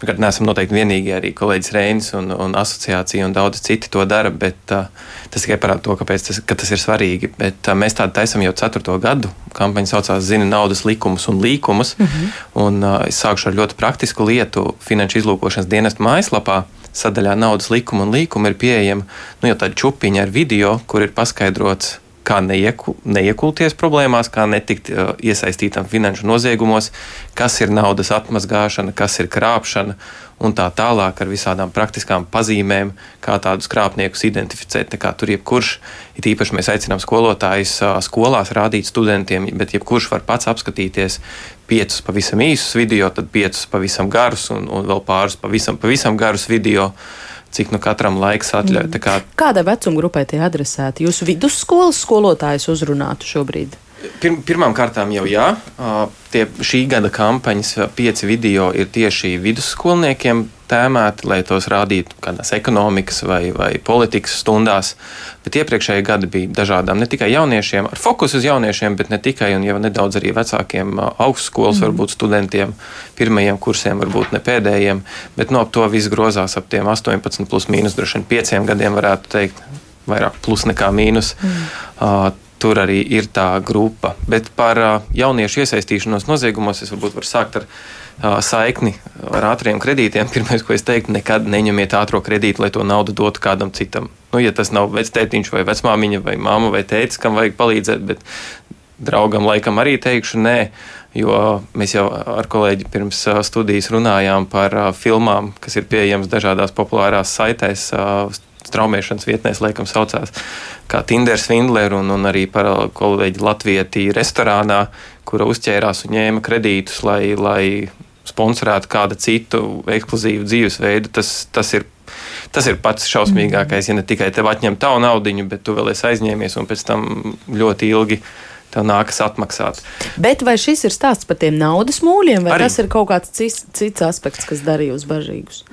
Pirmkārt, neesam noteikti vienīgie, arī kolēģis Reinis un, un asociācija un daudz citi to dara, bet uh, tas tikai parāda to, kāpēc tas, ka tas ir svarīgi. Bet uh, mēs tādu taisam jau ceturto gadu. Kampaņa saucās Zina naudas likumus un līkumus. Mm -hmm. un, uh, es sākšu ar ļoti praktisku lietu finanšu izlūkošanas dienesta mājaslapā sadaļā naudas likuma un līkuma ir pieejama nu, jau tāda čupiņa ar video, kur ir paskaidrots, kā neieku, neiekulties problēmās, kā netikt uh, iesaistītam finanšu noziegumos, kas ir naudas atmazgāšana, kas ir krāpšana un tā tālāk ar visādām praktiskām pazīmēm, kā tādus krāpniekus identificēt. Tur jebkurš, it īpaši mēs aicinām skolotājus uh, skolās rādīt studentiem, bet jebkurš var pats apskatīties piecus pavisam īsus video, tad piecus pavisam garus un, un vēl pāris pavisam, pavisam garus video. Uh, cik nu katram laiks atļauj. Mm. Kā... Kādai vecuma grupai tie adresēti? Jūsu vidusskolas skolotājus uzrunātu šobrīd? Pir, pirmām kārtām jau jā. Tie šī gada kampaņas pieci video ir tieši vidusskolniekiem tēmēti, lai tos rādītu kādās ekonomikas vai, vai politikas stundās. Bet iepriekšējie gadi bija dažādām, ne tikai jauniešiem, ar fokusu uz jauniešiem, bet ne tikai, un jau nedaudz arī vecākiem augstskolas, mm. varbūt studentiem, pirmajiem kursiem, varbūt ne pēdējiem. Bet no nu, to viss grozās ap tiem 18, plus mīnus, droši vien pieciem gadiem varētu teikt, vairāk plus nekā mīnus. Mm. Uh, tur arī ir tā grupa. Bet par jauniešu iesaistīšanos noziegumos es varbūt varu sākt ar saikni ar ātriem kredītiem. Pirmais, ko es teiktu, nekad neņemiet ātrā kredītu, lai to naudu dotu kādam citam. Nu, ja tas nav vectētiņš vai vecmāmiņa vai māma vai tētis, kam vajag palīdzēt, bet draugam laikam arī teikšu nē. Jo mēs jau ar kolēģi pirms studijas runājām par filmām, kas ir pieejamas dažādās populārās saitēs, straumēšanas vietnēs, laikam, saucās kā Tinder Svindler, un, un arī par kolēģi Latvijā restorānā, kura uzķērās un ņēma kredītus, lai, lai sponsorētu kādu citu ekskluzīvu dzīvesveidu. Tas, tas ir Tas ir pats šausmīgākais, ja ne tikai tev atņem tavu naudu, bet tu vēl esi aizņēmies un pēc tam ļoti ilgi tev nākas atmaksāt. Bet vai šis ir stāsts par tiem naudas mūļiem, vai Arī. tas ir kaut kāds cits, cits aspekts, kas darīja uz bažīgus?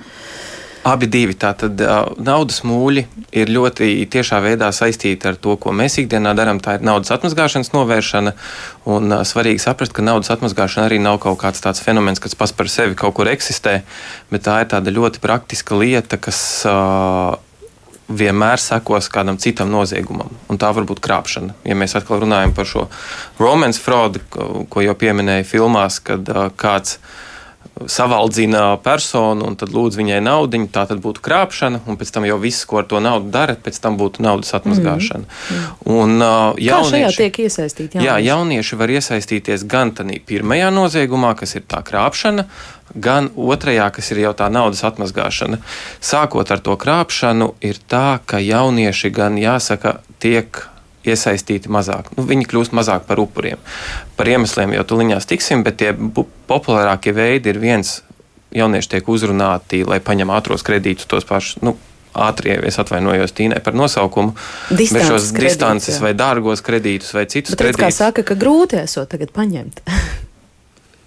Abi divi tātad naudas mūļi ir ļoti tiešā veidā saistīti ar to, ko mēs ikdienā darām. Tā ir naudas atmazgāšanas novēršana. Un svarīgi saprast, ka naudas atmazgāšana arī nav kaut kāds tāds fenomens, kas pats par sevi kaut kur eksistē, bet tā ir tāda ļoti praktiska lieta, kas uh, vienmēr sekos kādam citam noziegumam, un tā var būt krāpšana. Ja mēs atkal runājam par šo romance fraudu, ko jau pieminēju filmās, kad uh, kāds savaldzina personu un tad lūdz viņai naudu, tā tad būtu krāpšana, un pēc tam jau viss, ko ar to naudu dara, pēc tam būtu naudas atmazgāšana. Mm. Mm. Un, uh, jaunieši, Kā šajā tiek iesaistīti? Jaunieši? Jā, jaunieši var iesaistīties gan tādā pirmajā noziegumā, kas ir tā krāpšana, gan otrajā, kas ir jau tā naudas atmazgāšana. Sākot ar to krāpšanu, ir tā, ka jaunieši gan jāsaka, tiek iesaistīti mazāk. Nu, viņi kļūst mazāk par upuriem. Par iemesliem jau tuliņās tiksim, bet tie populārākie veidi ir viens. Jaunieši tiek uzrunāti, lai paņem ātros kredītus, tos pašus. Nu, ātrie, es atvainojos Tīnai par nosaukumu, distances bet šos kredītus, distances jā. vai dārgos kredītus vai citus bet, kredītus. Kā saka, ka grūti esot tagad paņemt.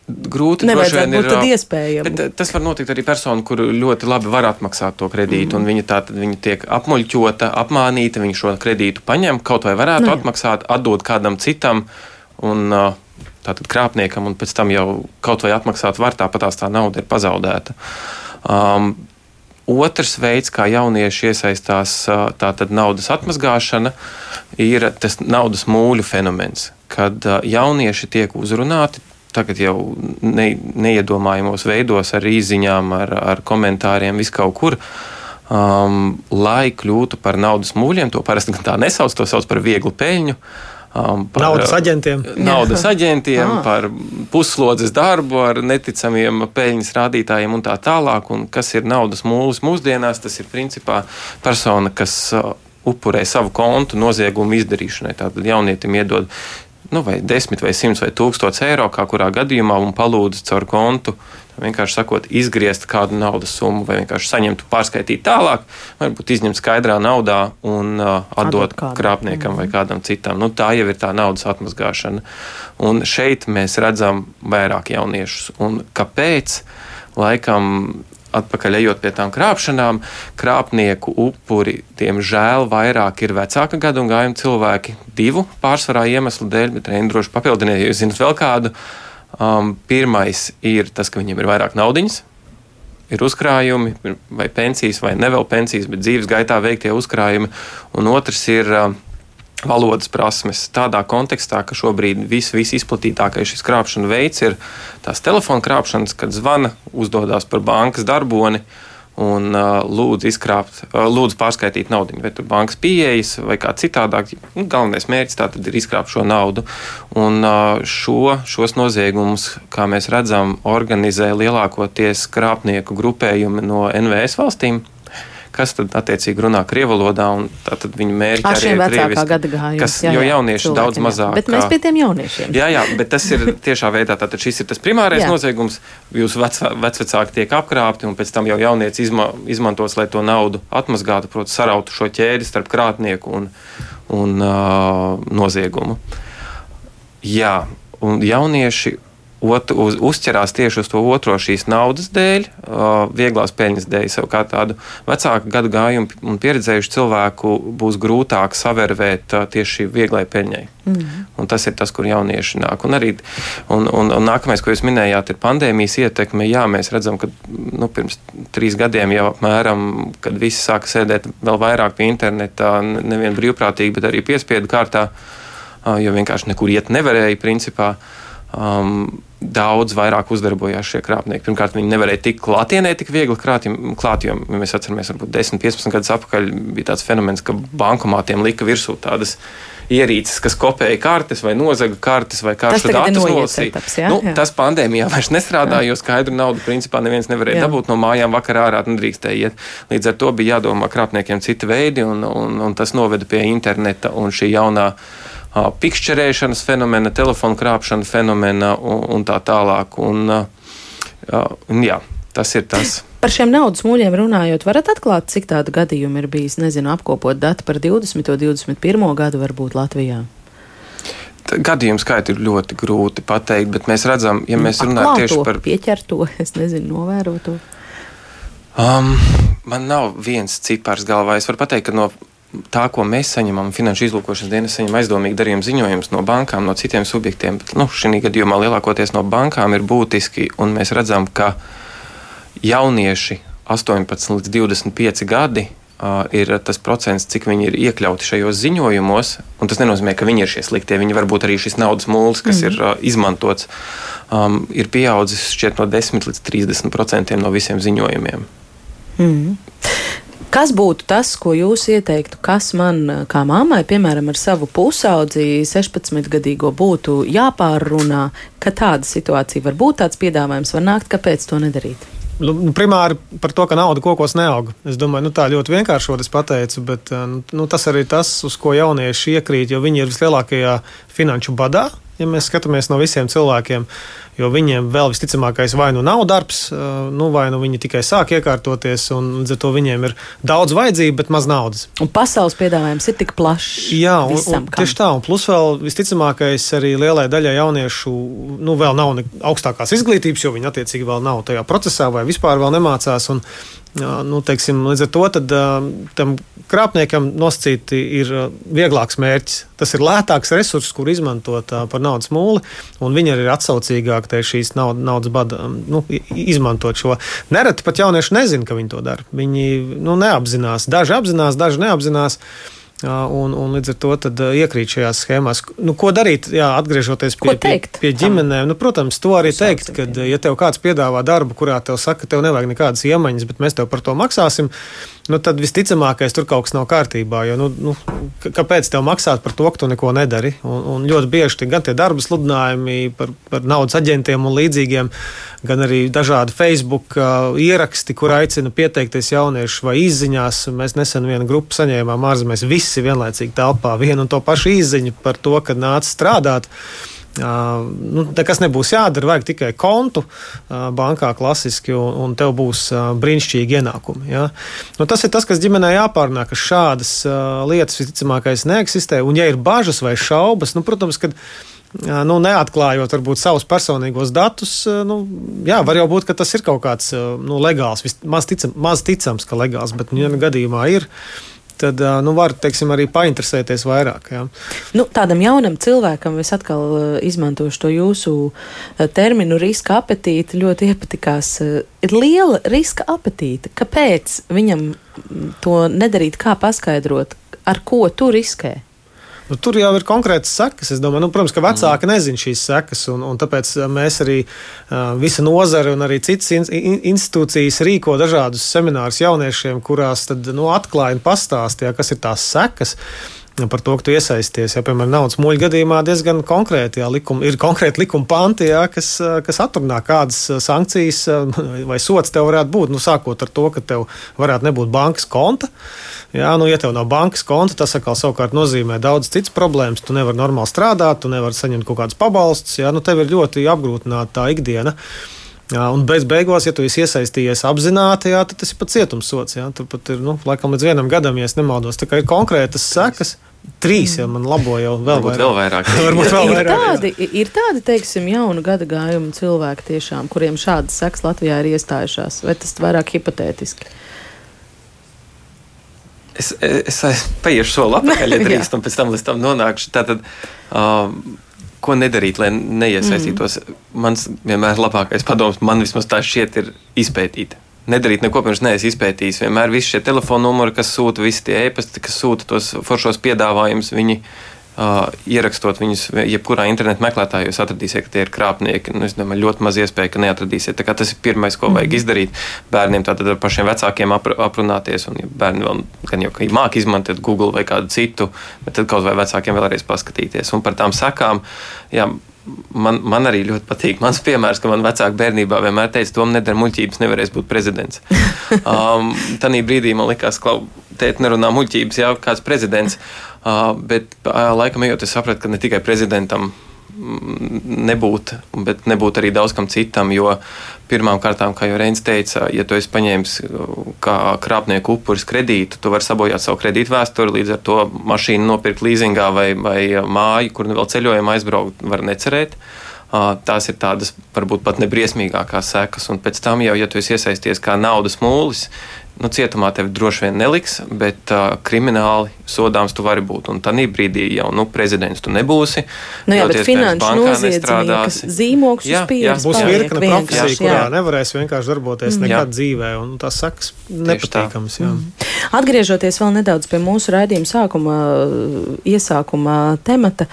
grūti Nevajadzētu būt ir, iespējams. Bet tas var notikt arī persona, kur ļoti labi var atmaksāt to kredītu, mm. un viņa tā viņa tiek apmuļķota, apmānīta, viņa šo kredītu paņem, kaut vai varētu nu, atmaksāt, atdot kādam citam, un tātad krāpniekam, un pēc tam jau kaut vai atmaksāt var, tāpat tā nauda ir pazaudēta. Um, Otrs veids, kā jaunieši iesaistās tātad naudas atmazgāšana, ir tas naudas mūļu fenomens, kad jaunieši tiek uzrunāti tagad jau ne, neiedomājamos veidos, ar īsiņām, ar, ar komentāriem, vis kaut kur. Um, lai kļūtu par naudas mūļiem, to parasti tā nesauc, to sauc par vieglu peļņu. Um, par naudas aģentiem. Naudas aģentiem, ah. par pusslodzes darbu ar neticamiem peļņas rādītājiem un tā tālāk. Un kas ir naudas mūlis mūsdienās? Tas ir principā persona, kas uh, upurē savu kontu noziegumu izdarīšanai. Tātad jaunietim iedod nu, vai 10 vai 100 vai 1000 eiro, kā kurā gadījumā, un palūdzu caur kontu. Vienkārši sakot, izgriezt kādu naudas summu, vai vienkārši saņemt, pārskaitīt tālāk, varbūt izņemt skaidrā naudā un uh, atdot Atdot krāpniekam mm vai kādam citam. Nu, tā jau ir tā naudas atmazgāšana. Un šeit mēs redzam vairāk jauniešus. Un kāpēc? Laikam atpakaļ ejot pie tām krāpšanām, krāpnieku upuri, diemžēl, vairāk ir vecāka gadu un gājuma cilvēki. Divu pārsvarā iemeslu dēļ, bet reizē droši papildiniet, ja jūs zinat vēl kādu. Um, pirmais ir tas, ka viņiem ir vairāk naudiņas, ir uzkrājumi, vai pensijas, vai ne vēl pensijas, bet dzīves gaitā veiktie uzkrājumi. Un otrs ir uh, valodas prasmes tādā kontekstā, ka šobrīd vis, visizplatītākais šis krāpšana veids ir tās telefona krāpšanas, kad zvana, uzdodas par bankas darboni un uh, lūdzu, izkrāpt, uh, lūdzu pārskaitīt naudu, vai tur bankas pieejas vai kā citādāk. Nu, galvenais mērķis tā tad ir izkrāpt šo naudu. Un uh, šo, šos noziegumus, kā mēs redzam, organizē lielākoties krāpnieku grupējumi no NVS valstīm kas tad attiecīgi runā krievu valodā, un tad viņu mērķi Ar arī ir krieviski. Gada gājums, kas, jā, jā, jo jaunieši cilvēki, daudz mazāk. Bet mēs pie tiem jauniešiem. Jā, jā, bet tas ir tiešā veidā, tātad šis ir tas primārais jā. noziegums, jūsu vec, vecvecāki tiek apkrāpti, un pēc tam jau jaunieci izma, izmantos, lai to naudu atmazgātu, proti, sarautu šo ķēdi starp krātnieku un, un uh, noziegumu. Jā, un jaunieši ot, uz, uzķerās tieši uz to otro šīs naudas dēļ, uh, vieglās peļņas dēļ. Savukārt tādu vecāku gadu gājumu un pieredzējušu cilvēku būs grūtāk savērvēt uh, tieši vieglai peļņai. Mm. Un tas ir tas, kur jaunieši nāk. Un, arī, un, un, un nākamais, ko jūs minējāt, ir pandēmijas ietekme. Jā, mēs redzam, ka nu, pirms trīs gadiem jau apmēram, kad visi sāka sēdēt vēl vairāk pie interneta, nevien brīvprātīgi, bet arī piespiedu kārtā, jo vienkārši nekur iet nevarēja principā. Um, daudz vairāk uzdarbojās šie krāpnieki. Pirmkārt, viņi nevarēja tik klātienē, tik viegli krāt, klāt, jo ja mēs atceramies, varbūt 10, 15 gadus atpakaļ bija tāds fenomens, ka bankomātiem lika virsū tādas ierīces, kas kopēja kartes vai nozaga kartes vai karšu datus nolasīja. Nu, jā. tas pandēmijā vairs nestrādā, jo skaidru naudu principā neviens nevarēja jā. dabūt no mājām vakarā ārā, nedrīkstēja iet. Līdz ar to bija jādomā krāpniekiem citi veidi, un, un, un tas noveda pie interneta un šī jaunā pikšķerēšanas fenomena, telefonu krāpšanas fenomena un, un tā tālāk. Un, un, jā, tas ir tas. Par šiem naudas mūļiem runājot, varat atklāt, cik tādu gadījumu ir bijis, nezinu, apkopot datu par 20. un 21. gadu varbūt Latvijā? Gadījumu skaitu ir ļoti grūti pateikt, bet mēs redzam, ja mēs runājam tieši par pieķerto, es nezinu, novēroto. Um, man nav viens cipars galvā. Es varu pateikt, ka no tā, ko mēs saņemam, finanšu izlūkošanas dienas saņem aizdomīgi darījuma ziņojumus no bankām, no citiem subjektiem, bet nu, šī gadījumā lielākoties no bankām ir būtiski, un mēs redzam, ka jaunieši 18 līdz 25 gadi uh, ir tas procents, cik viņi ir iekļauti šajos ziņojumos. Tas nenozīmē, ka viņi ir šie sliktie. Viņi var būt arī šis naudas mūlis, kas mm. ir uh, izmantots, um, ir pieaudzis šķiet no 10 līdz 30 procentiem no visiem ziņojumiem. Mm. Kas būtu tas, ko jūs ieteiktu, kas man, kā mammai, piemēram, ar savu pusaudzi 16-gadīgo būtu jāpārrunā, ka tāda situācija var būt, tāds piedāvājums var nākt, kāpēc to nedarīt? Nu, nu, primāri par to, ka nauda kokos neaug. Es domāju, nu, tā ļoti vienkārši es pateicu, bet nu, nu, tas arī tas, uz ko jaunieši iekrīt, jo viņi ir vislielākajā finanšu badā ja mēs skatāmies no visiem cilvēkiem, jo viņiem vēl visticamākais vai nu nav darbs, nu, vai nu viņi tikai sāk iekārtoties, un līdz ar to viņiem ir daudz vajadzību, bet maz naudas. Un pasaules piedāvājums ir tik plašs. Jā, un, visam, un, tieši tā, un plus vēl visticamākais arī lielai daļai jauniešu, nu, vēl nav augstākās izglītības, jo viņi attiecīgi vēl nav tajā procesā vai vispār vēl nemācās. Un, Nu, teiksim, līdz ar to tad, tam krāpniekam nosacīti ir vieglāks mērķis. Tas ir lētāks resurss, kur izmantot par naudas mūli, un viņi arī ir atsaucīgāki nojaktēt šīs naudas bada, nu, izmantot šo. Nereti pat jaunieši nezina, ka viņi to dara. Viņi nu, neapzinās. Daži apzinās, daži neapzinās. Un, un līdz ar to iekrīt šajās schēmās. Nu, ko darīt? Jā, atgriežoties pie, pie, pie ģimenēm. Nu, protams, to arī teikt, ka, ja tev kāds piedāvā darbu, kurā tev saka, ka tev nevajag nekādas iemaņas, bet mēs tev par to maksāsim, nu, tad visticamākais tur kaut kas nav kārtībā. Jo, nu, nu, kāpēc tev maksāt par to, ka tu neko nedari? Un, un ļoti bieži tie, gan tie darba sludinājumi par, par naudas aģentiem un līdzīgiem, gan arī dažādi Facebook uh, ieraksti, kur aicina pieteikties jaunieši vai izziņās. Mēs nesen vienu grupu saņēmām ārzemēs, visi vienlaicīgi telpā vienu un to pašu izziņu par to, ka nāca strādāt. Nu, nekas nebūs jādara, vajag tikai kontu bankā klasiski, un, un tev būs brīnišķīgi ienākumi. Ja? Nu, tas ir tas, kas ģimenē jāpārnāk, ka šādas lietas visticamākais neeksistē. Un, ja ir bažas vai šaubas, nu, protams, kad nu, neatklājot varbūt savus personīgos datus, nu, jā, var jau būt, ka tas ir kaut kāds nu, legāls, maz, ticam, maz ticams, ka legāls, bet nu, ja gadījumā ir tad nu, var teiksim, arī painteresēties vairāk. Jā. Nu, tādam jaunam cilvēkam, es atkal izmantošu to jūsu terminu, riska apetīte, ļoti iepatikās. Ir liela riska apetīte. Kāpēc viņam to nedarīt? Kā paskaidrot, ar ko tu riskē? Nu, tur jau ir konkrētas sekas. Domāju, nu, protams, ka vecāki mm. nezina šīs sekas, un, un tāpēc mēs arī uh, visa nozare un arī citas in, in, institūcijas rīko dažādus seminārus jauniešiem, kurās tad, nu, atklāja un pastāstīja, kas ir tās sekas par to, ka tu iesaisties. Ja, piemēram, naudas muļu gadījumā diezgan konkrēti jā, likumi, ir konkrēti likuma panti, jā, kas, kas atrunā, kādas sankcijas vai sots tev varētu būt. Nu, sākot ar to, ka tev varētu nebūt bankas konta. Jā, nu, ja tev nav bankas konta, tas atkal savukārt nozīmē daudz citas problēmas. Tu nevari normāli strādāt, tu nevari saņemt kaut kādus pabalstus. Jā, nu, tev ir ļoti apgrūtināta tā ikdiena. Jā, un beig beigās, ja tu esi iesaistījies apzināti, jā, tad tas ir pat cietumsots. Jā. Tur pat ir nu, laikam līdz vienam gadam, ja nemaldos. Tā kā ir konkrētas sekas. Trīs jau man labo, jau vēl vairāk. Vēl vairāk. Varbūt vēl ir, vairāk tādi, ir tādi, teiksim, jaunu gada gājumu cilvēki, tiešām, kuriem šādas sekas Latvijā ir iestājušās, vai tas vairāk hipotētiski? Es, es, es paiešu soli atpakaļ, ja drīkst, un pēc tam līdz tam nonākšu. Tātad, uh, ko nedarīt, lai neiesaistītos. Mm. Mans vienmēr labākais padoms, man vismaz tā šķiet, ir izpētīt. Nedarīt neko, pirms neesmu izpētījis. Vienmēr visi šie telefona numuri, kas sūta, visi tie e-pasti, kas sūta tos foršos piedāvājumus, viņi ir Uh, ierakstot viņus jebkurā internetu meklētājā, jūs atradīsiet, ka tie ir krāpnieki. Nu, es domāju, ļoti maz iespēja, ka neatradīsiet. Tas ir pirmais, ko vajag mhm. izdarīt. Bērniem tātad ar pašiem vecākiem apr aprunāties, un ja bērni vēl gan jau māki izmantot Google vai kādu citu, bet tad kaut vai vecākiem vēlreiz paskatīties. Un par tām sakām, jā, man, man arī ļoti patīk. Mans piemērs, ka man vecāki bērnībā vienmēr teica, Tom, nedara muļķības, nevarēs būt prezidents. Um, Tanī brīdī man likās, ka tēt nerunā muļķības, jau kāds prezidents. Bet laikam ejot, es sapratu, ka ne tikai prezidentam mm, nebūt, bet nebūt arī daudz kam citam. Jo pirmām kārtām, kā jau Reins teica, ja tu esi paņēmis kā krāpnieku upuris kredītu, tu vari sabojāt savu kredītu vēsturi, līdz ar to mašīnu nopirkt līzingā vai, vai māju, kur vēl ceļojumā aizbraukt, var necerēt. Tās ir tādas varbūt pat nebriesmīgākās sekas, un pēc tam jau, ja tu esi iesaisties kā naudas mūlis, nu, cietumā tevi droši vien neliks, bet uh, krimināli sodāms tu vari būt. Un tādā brīdī jau nu, prezidents tu nebūsi. Nu, jā, bet finanšu noziedznieks zīmogs jā, jā, būs virkne profesija, kurā jā. nevarēs vienkārši darboties mm. nekad jā. dzīvē, un tas saks nepatīkams. Mm. Atgriežoties vēl nedaudz pie mūsu raidījuma sākuma, iesākuma temata,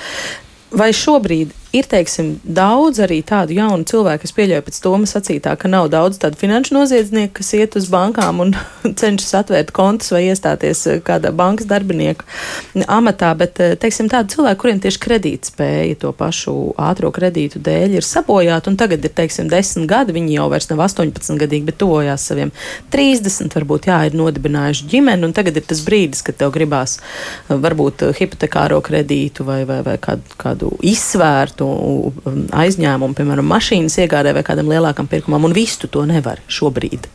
vai šobrīd Ir teiksim, daudz arī tādu jaunu cilvēku, kas pieļauj pēc Toma sacītā, ka nav daudz tādu finanšu noziedznieku, kas iet uz bankām un cenšas atvērt kontus vai iestāties eh, kādā bankas darbinieka amatā, bet eh, teiksim, tādi cilvēki, kuriem tieši kredītspēja to pašu ātro kredītu dēļ ir sabojāta, un tagad ir teiksim, 10 gadi, viņi jau vairs nav 18 gadīgi, bet tojās saviem 30, varbūt jā, ir nodibinājuši ģimeni, un tagad ir tas brīdis, kad tev gribās eh, varbūt hipotekāro kredītu vai, vai, vai kādu, kādu izsvērtu citu um, aizņēmumu, piemēram, mašīnas iegādē vai kādam lielākam pirkumam, un visu to nevar šobrīd.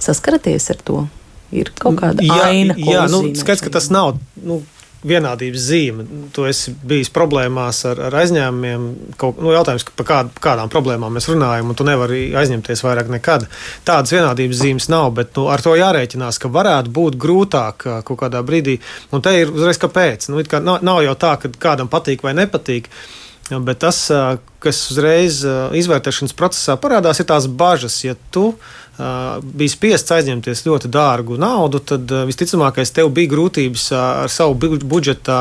Saskaraties ar to? Ir kaut kāda jā, aina. Jā, nu, skaidrs, ka tas nav. Nu, vienādības zīme. Tu esi bijis problēmās ar, ar aizņēmumiem. Kaut, nu, jautājums, par kād, kādām problēmām mēs runājam, un tu nevari aizņemties vairāk nekad. Tādas vienādības zīmes nav, bet nu, ar to jārēķinās, ka varētu būt grūtāk kaut kādā brīdī. Un te ir uzreiz kāpēc. Nu, kā nav, nav jau tā, ka kādam patīk vai nepatīk. Bet tas, kas uzreiz izvērtēšanas procesā parādās, ir tās bažas. Ja tu biji spiests aizņemties ļoti dārgu naudu, tad visticamākais tev bija grūtības ar savu budžetu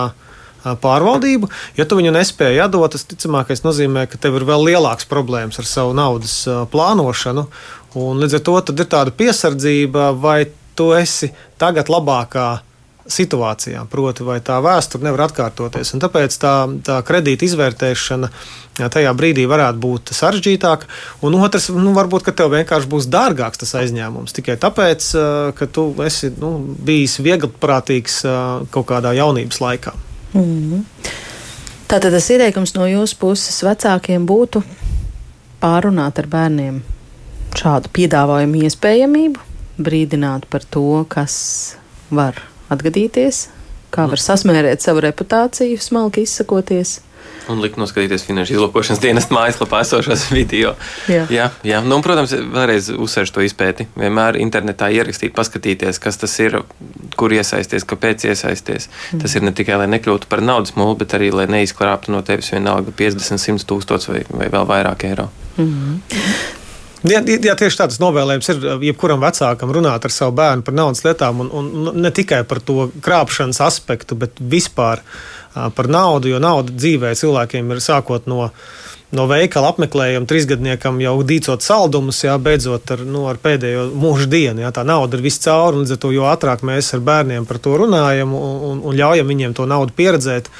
pārvaldību. Ja tu viņu nespēji atdot, tas ticamākais nozīmē, ka tev ir vēl lielāks problēmas ar savu naudas plānošanu. Un līdz ar to ir tāda piesardzība, vai tu esi tagad labākā situācijā, proti, vai tā vēsture nevar atkārtoties. Un tāpēc tā, tā kredīta izvērtēšana tajā brīdī varētu būt sarežģītāka. Un otrs, nu, varbūt, tev vienkārši būs dārgāks tas aizņēmums tikai tāpēc, ka tu esi nu, bijis viegliprātīgs kaut kādā jaunības laikā. Mm -hmm. Tātad tas ieteikums no jūsu puses vecākiem būtu pārunāt ar bērniem šādu piedāvājumu iespējamību, brīdināt par to, kas var atgadīties, kā var sasmērēt savu reputāciju, smalki izsakoties. Un likt noskatīties finanšu izlūkošanas dienas mājaslapā esošos video. Jā, jā, jā. Nu, un, protams, vēlreiz uzsveršu to izpēti. Vienmēr internetā ierakstīt, paskatīties, kas tas ir, kur iesaisties, kāpēc iesaisties. Mm. Tas ir ne tikai, lai nekļūtu par naudas mūlu, bet arī, lai neizklāptu no tevis vienalga 50, 100 tūkstoši vai, vai vēl vairāk eiro. Mm. Jā, jā, tieši tāds novēlējums ir jebkuram vecākam runāt ar savu bērnu par naudas lietām, un, un ne tikai par to krāpšanas aspektu, bet vispār par naudu, jo nauda dzīvē cilvēkiem ir sākot no. No veikala apmeklējuma trīsgadniekam jau dīcot saldumus, jā, beidzot ar, nu, ar pēdējo mūža dienu. Jā, tā nauda ir viscaur, un līdz ar to jo ātrāk mēs ar bērniem par to runājam un, un, un ļaujam viņiem to naudu pieredzēt,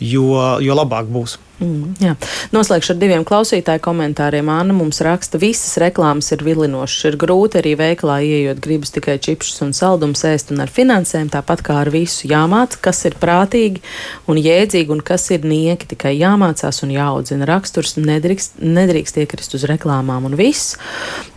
jo, jo labāk būs. Mm, jā. Noslēgšu ar diviem klausītāju komentāriem. Anna mums raksta, visas reklāmas ir vilinošas. Ir grūti arī veikalā ienākot, gribas tikai čipsus un saldumus ēst un ar finansēm, tāpat kā ar visu jāmāca, kas ir prātīgi un jēdzīgi un kas ir nieki. Tikai jāmācās un jāaudzina raksturs, nedrīkst, nedrīkst iekrist uz reklāmām un viss.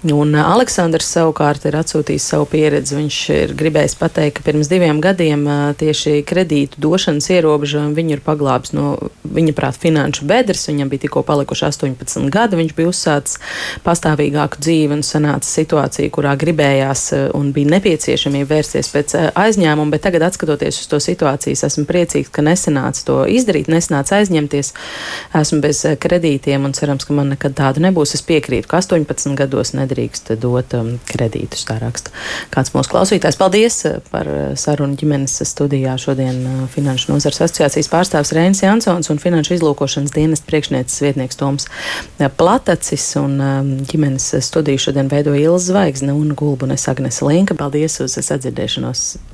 Un Aleksandrs savukārt ir atsūtījis savu pieredzi. Viņš ir gribējis pateikt, ka pirms diviem gadiem tieši kredītu došanas ierobežojumi viņu ir paglābis no viņa prāt finanšu finanšu bedres. Viņam bija tikko palikuši 18 gadi, viņš bija uzsācis pastāvīgāku dzīvi un sanāca situācija, kurā gribējās eh, un bija nepieciešamība vērsties pēc eh, aizņēmuma, bet tagad, skatoties uz to situāciju, esmu priecīgs, ka nesanāca to izdarīt, nesanāca aizņemties. Esmu bez eh, kredītiem un cerams, ka man nekad tāda nebūs. Es piekrītu, ka 18 gados nedrīkst dot um, kredītus, tā raksta. Kāds mūsu klausītājs, paldies par sarunu ģimenes studijā. Šodien Finanšu nozars asociācijas pārstāvs Reinis Jansons un Finanšu izlūkošanas likumdošanas dienas priekšnieces vietnieks Toms eh, Platacis un eh, ģimenes studiju šodien veidoja Ilza Zvaigzne un Gulbunes Agnese Linka. Paldies uz sadzirdēšanos!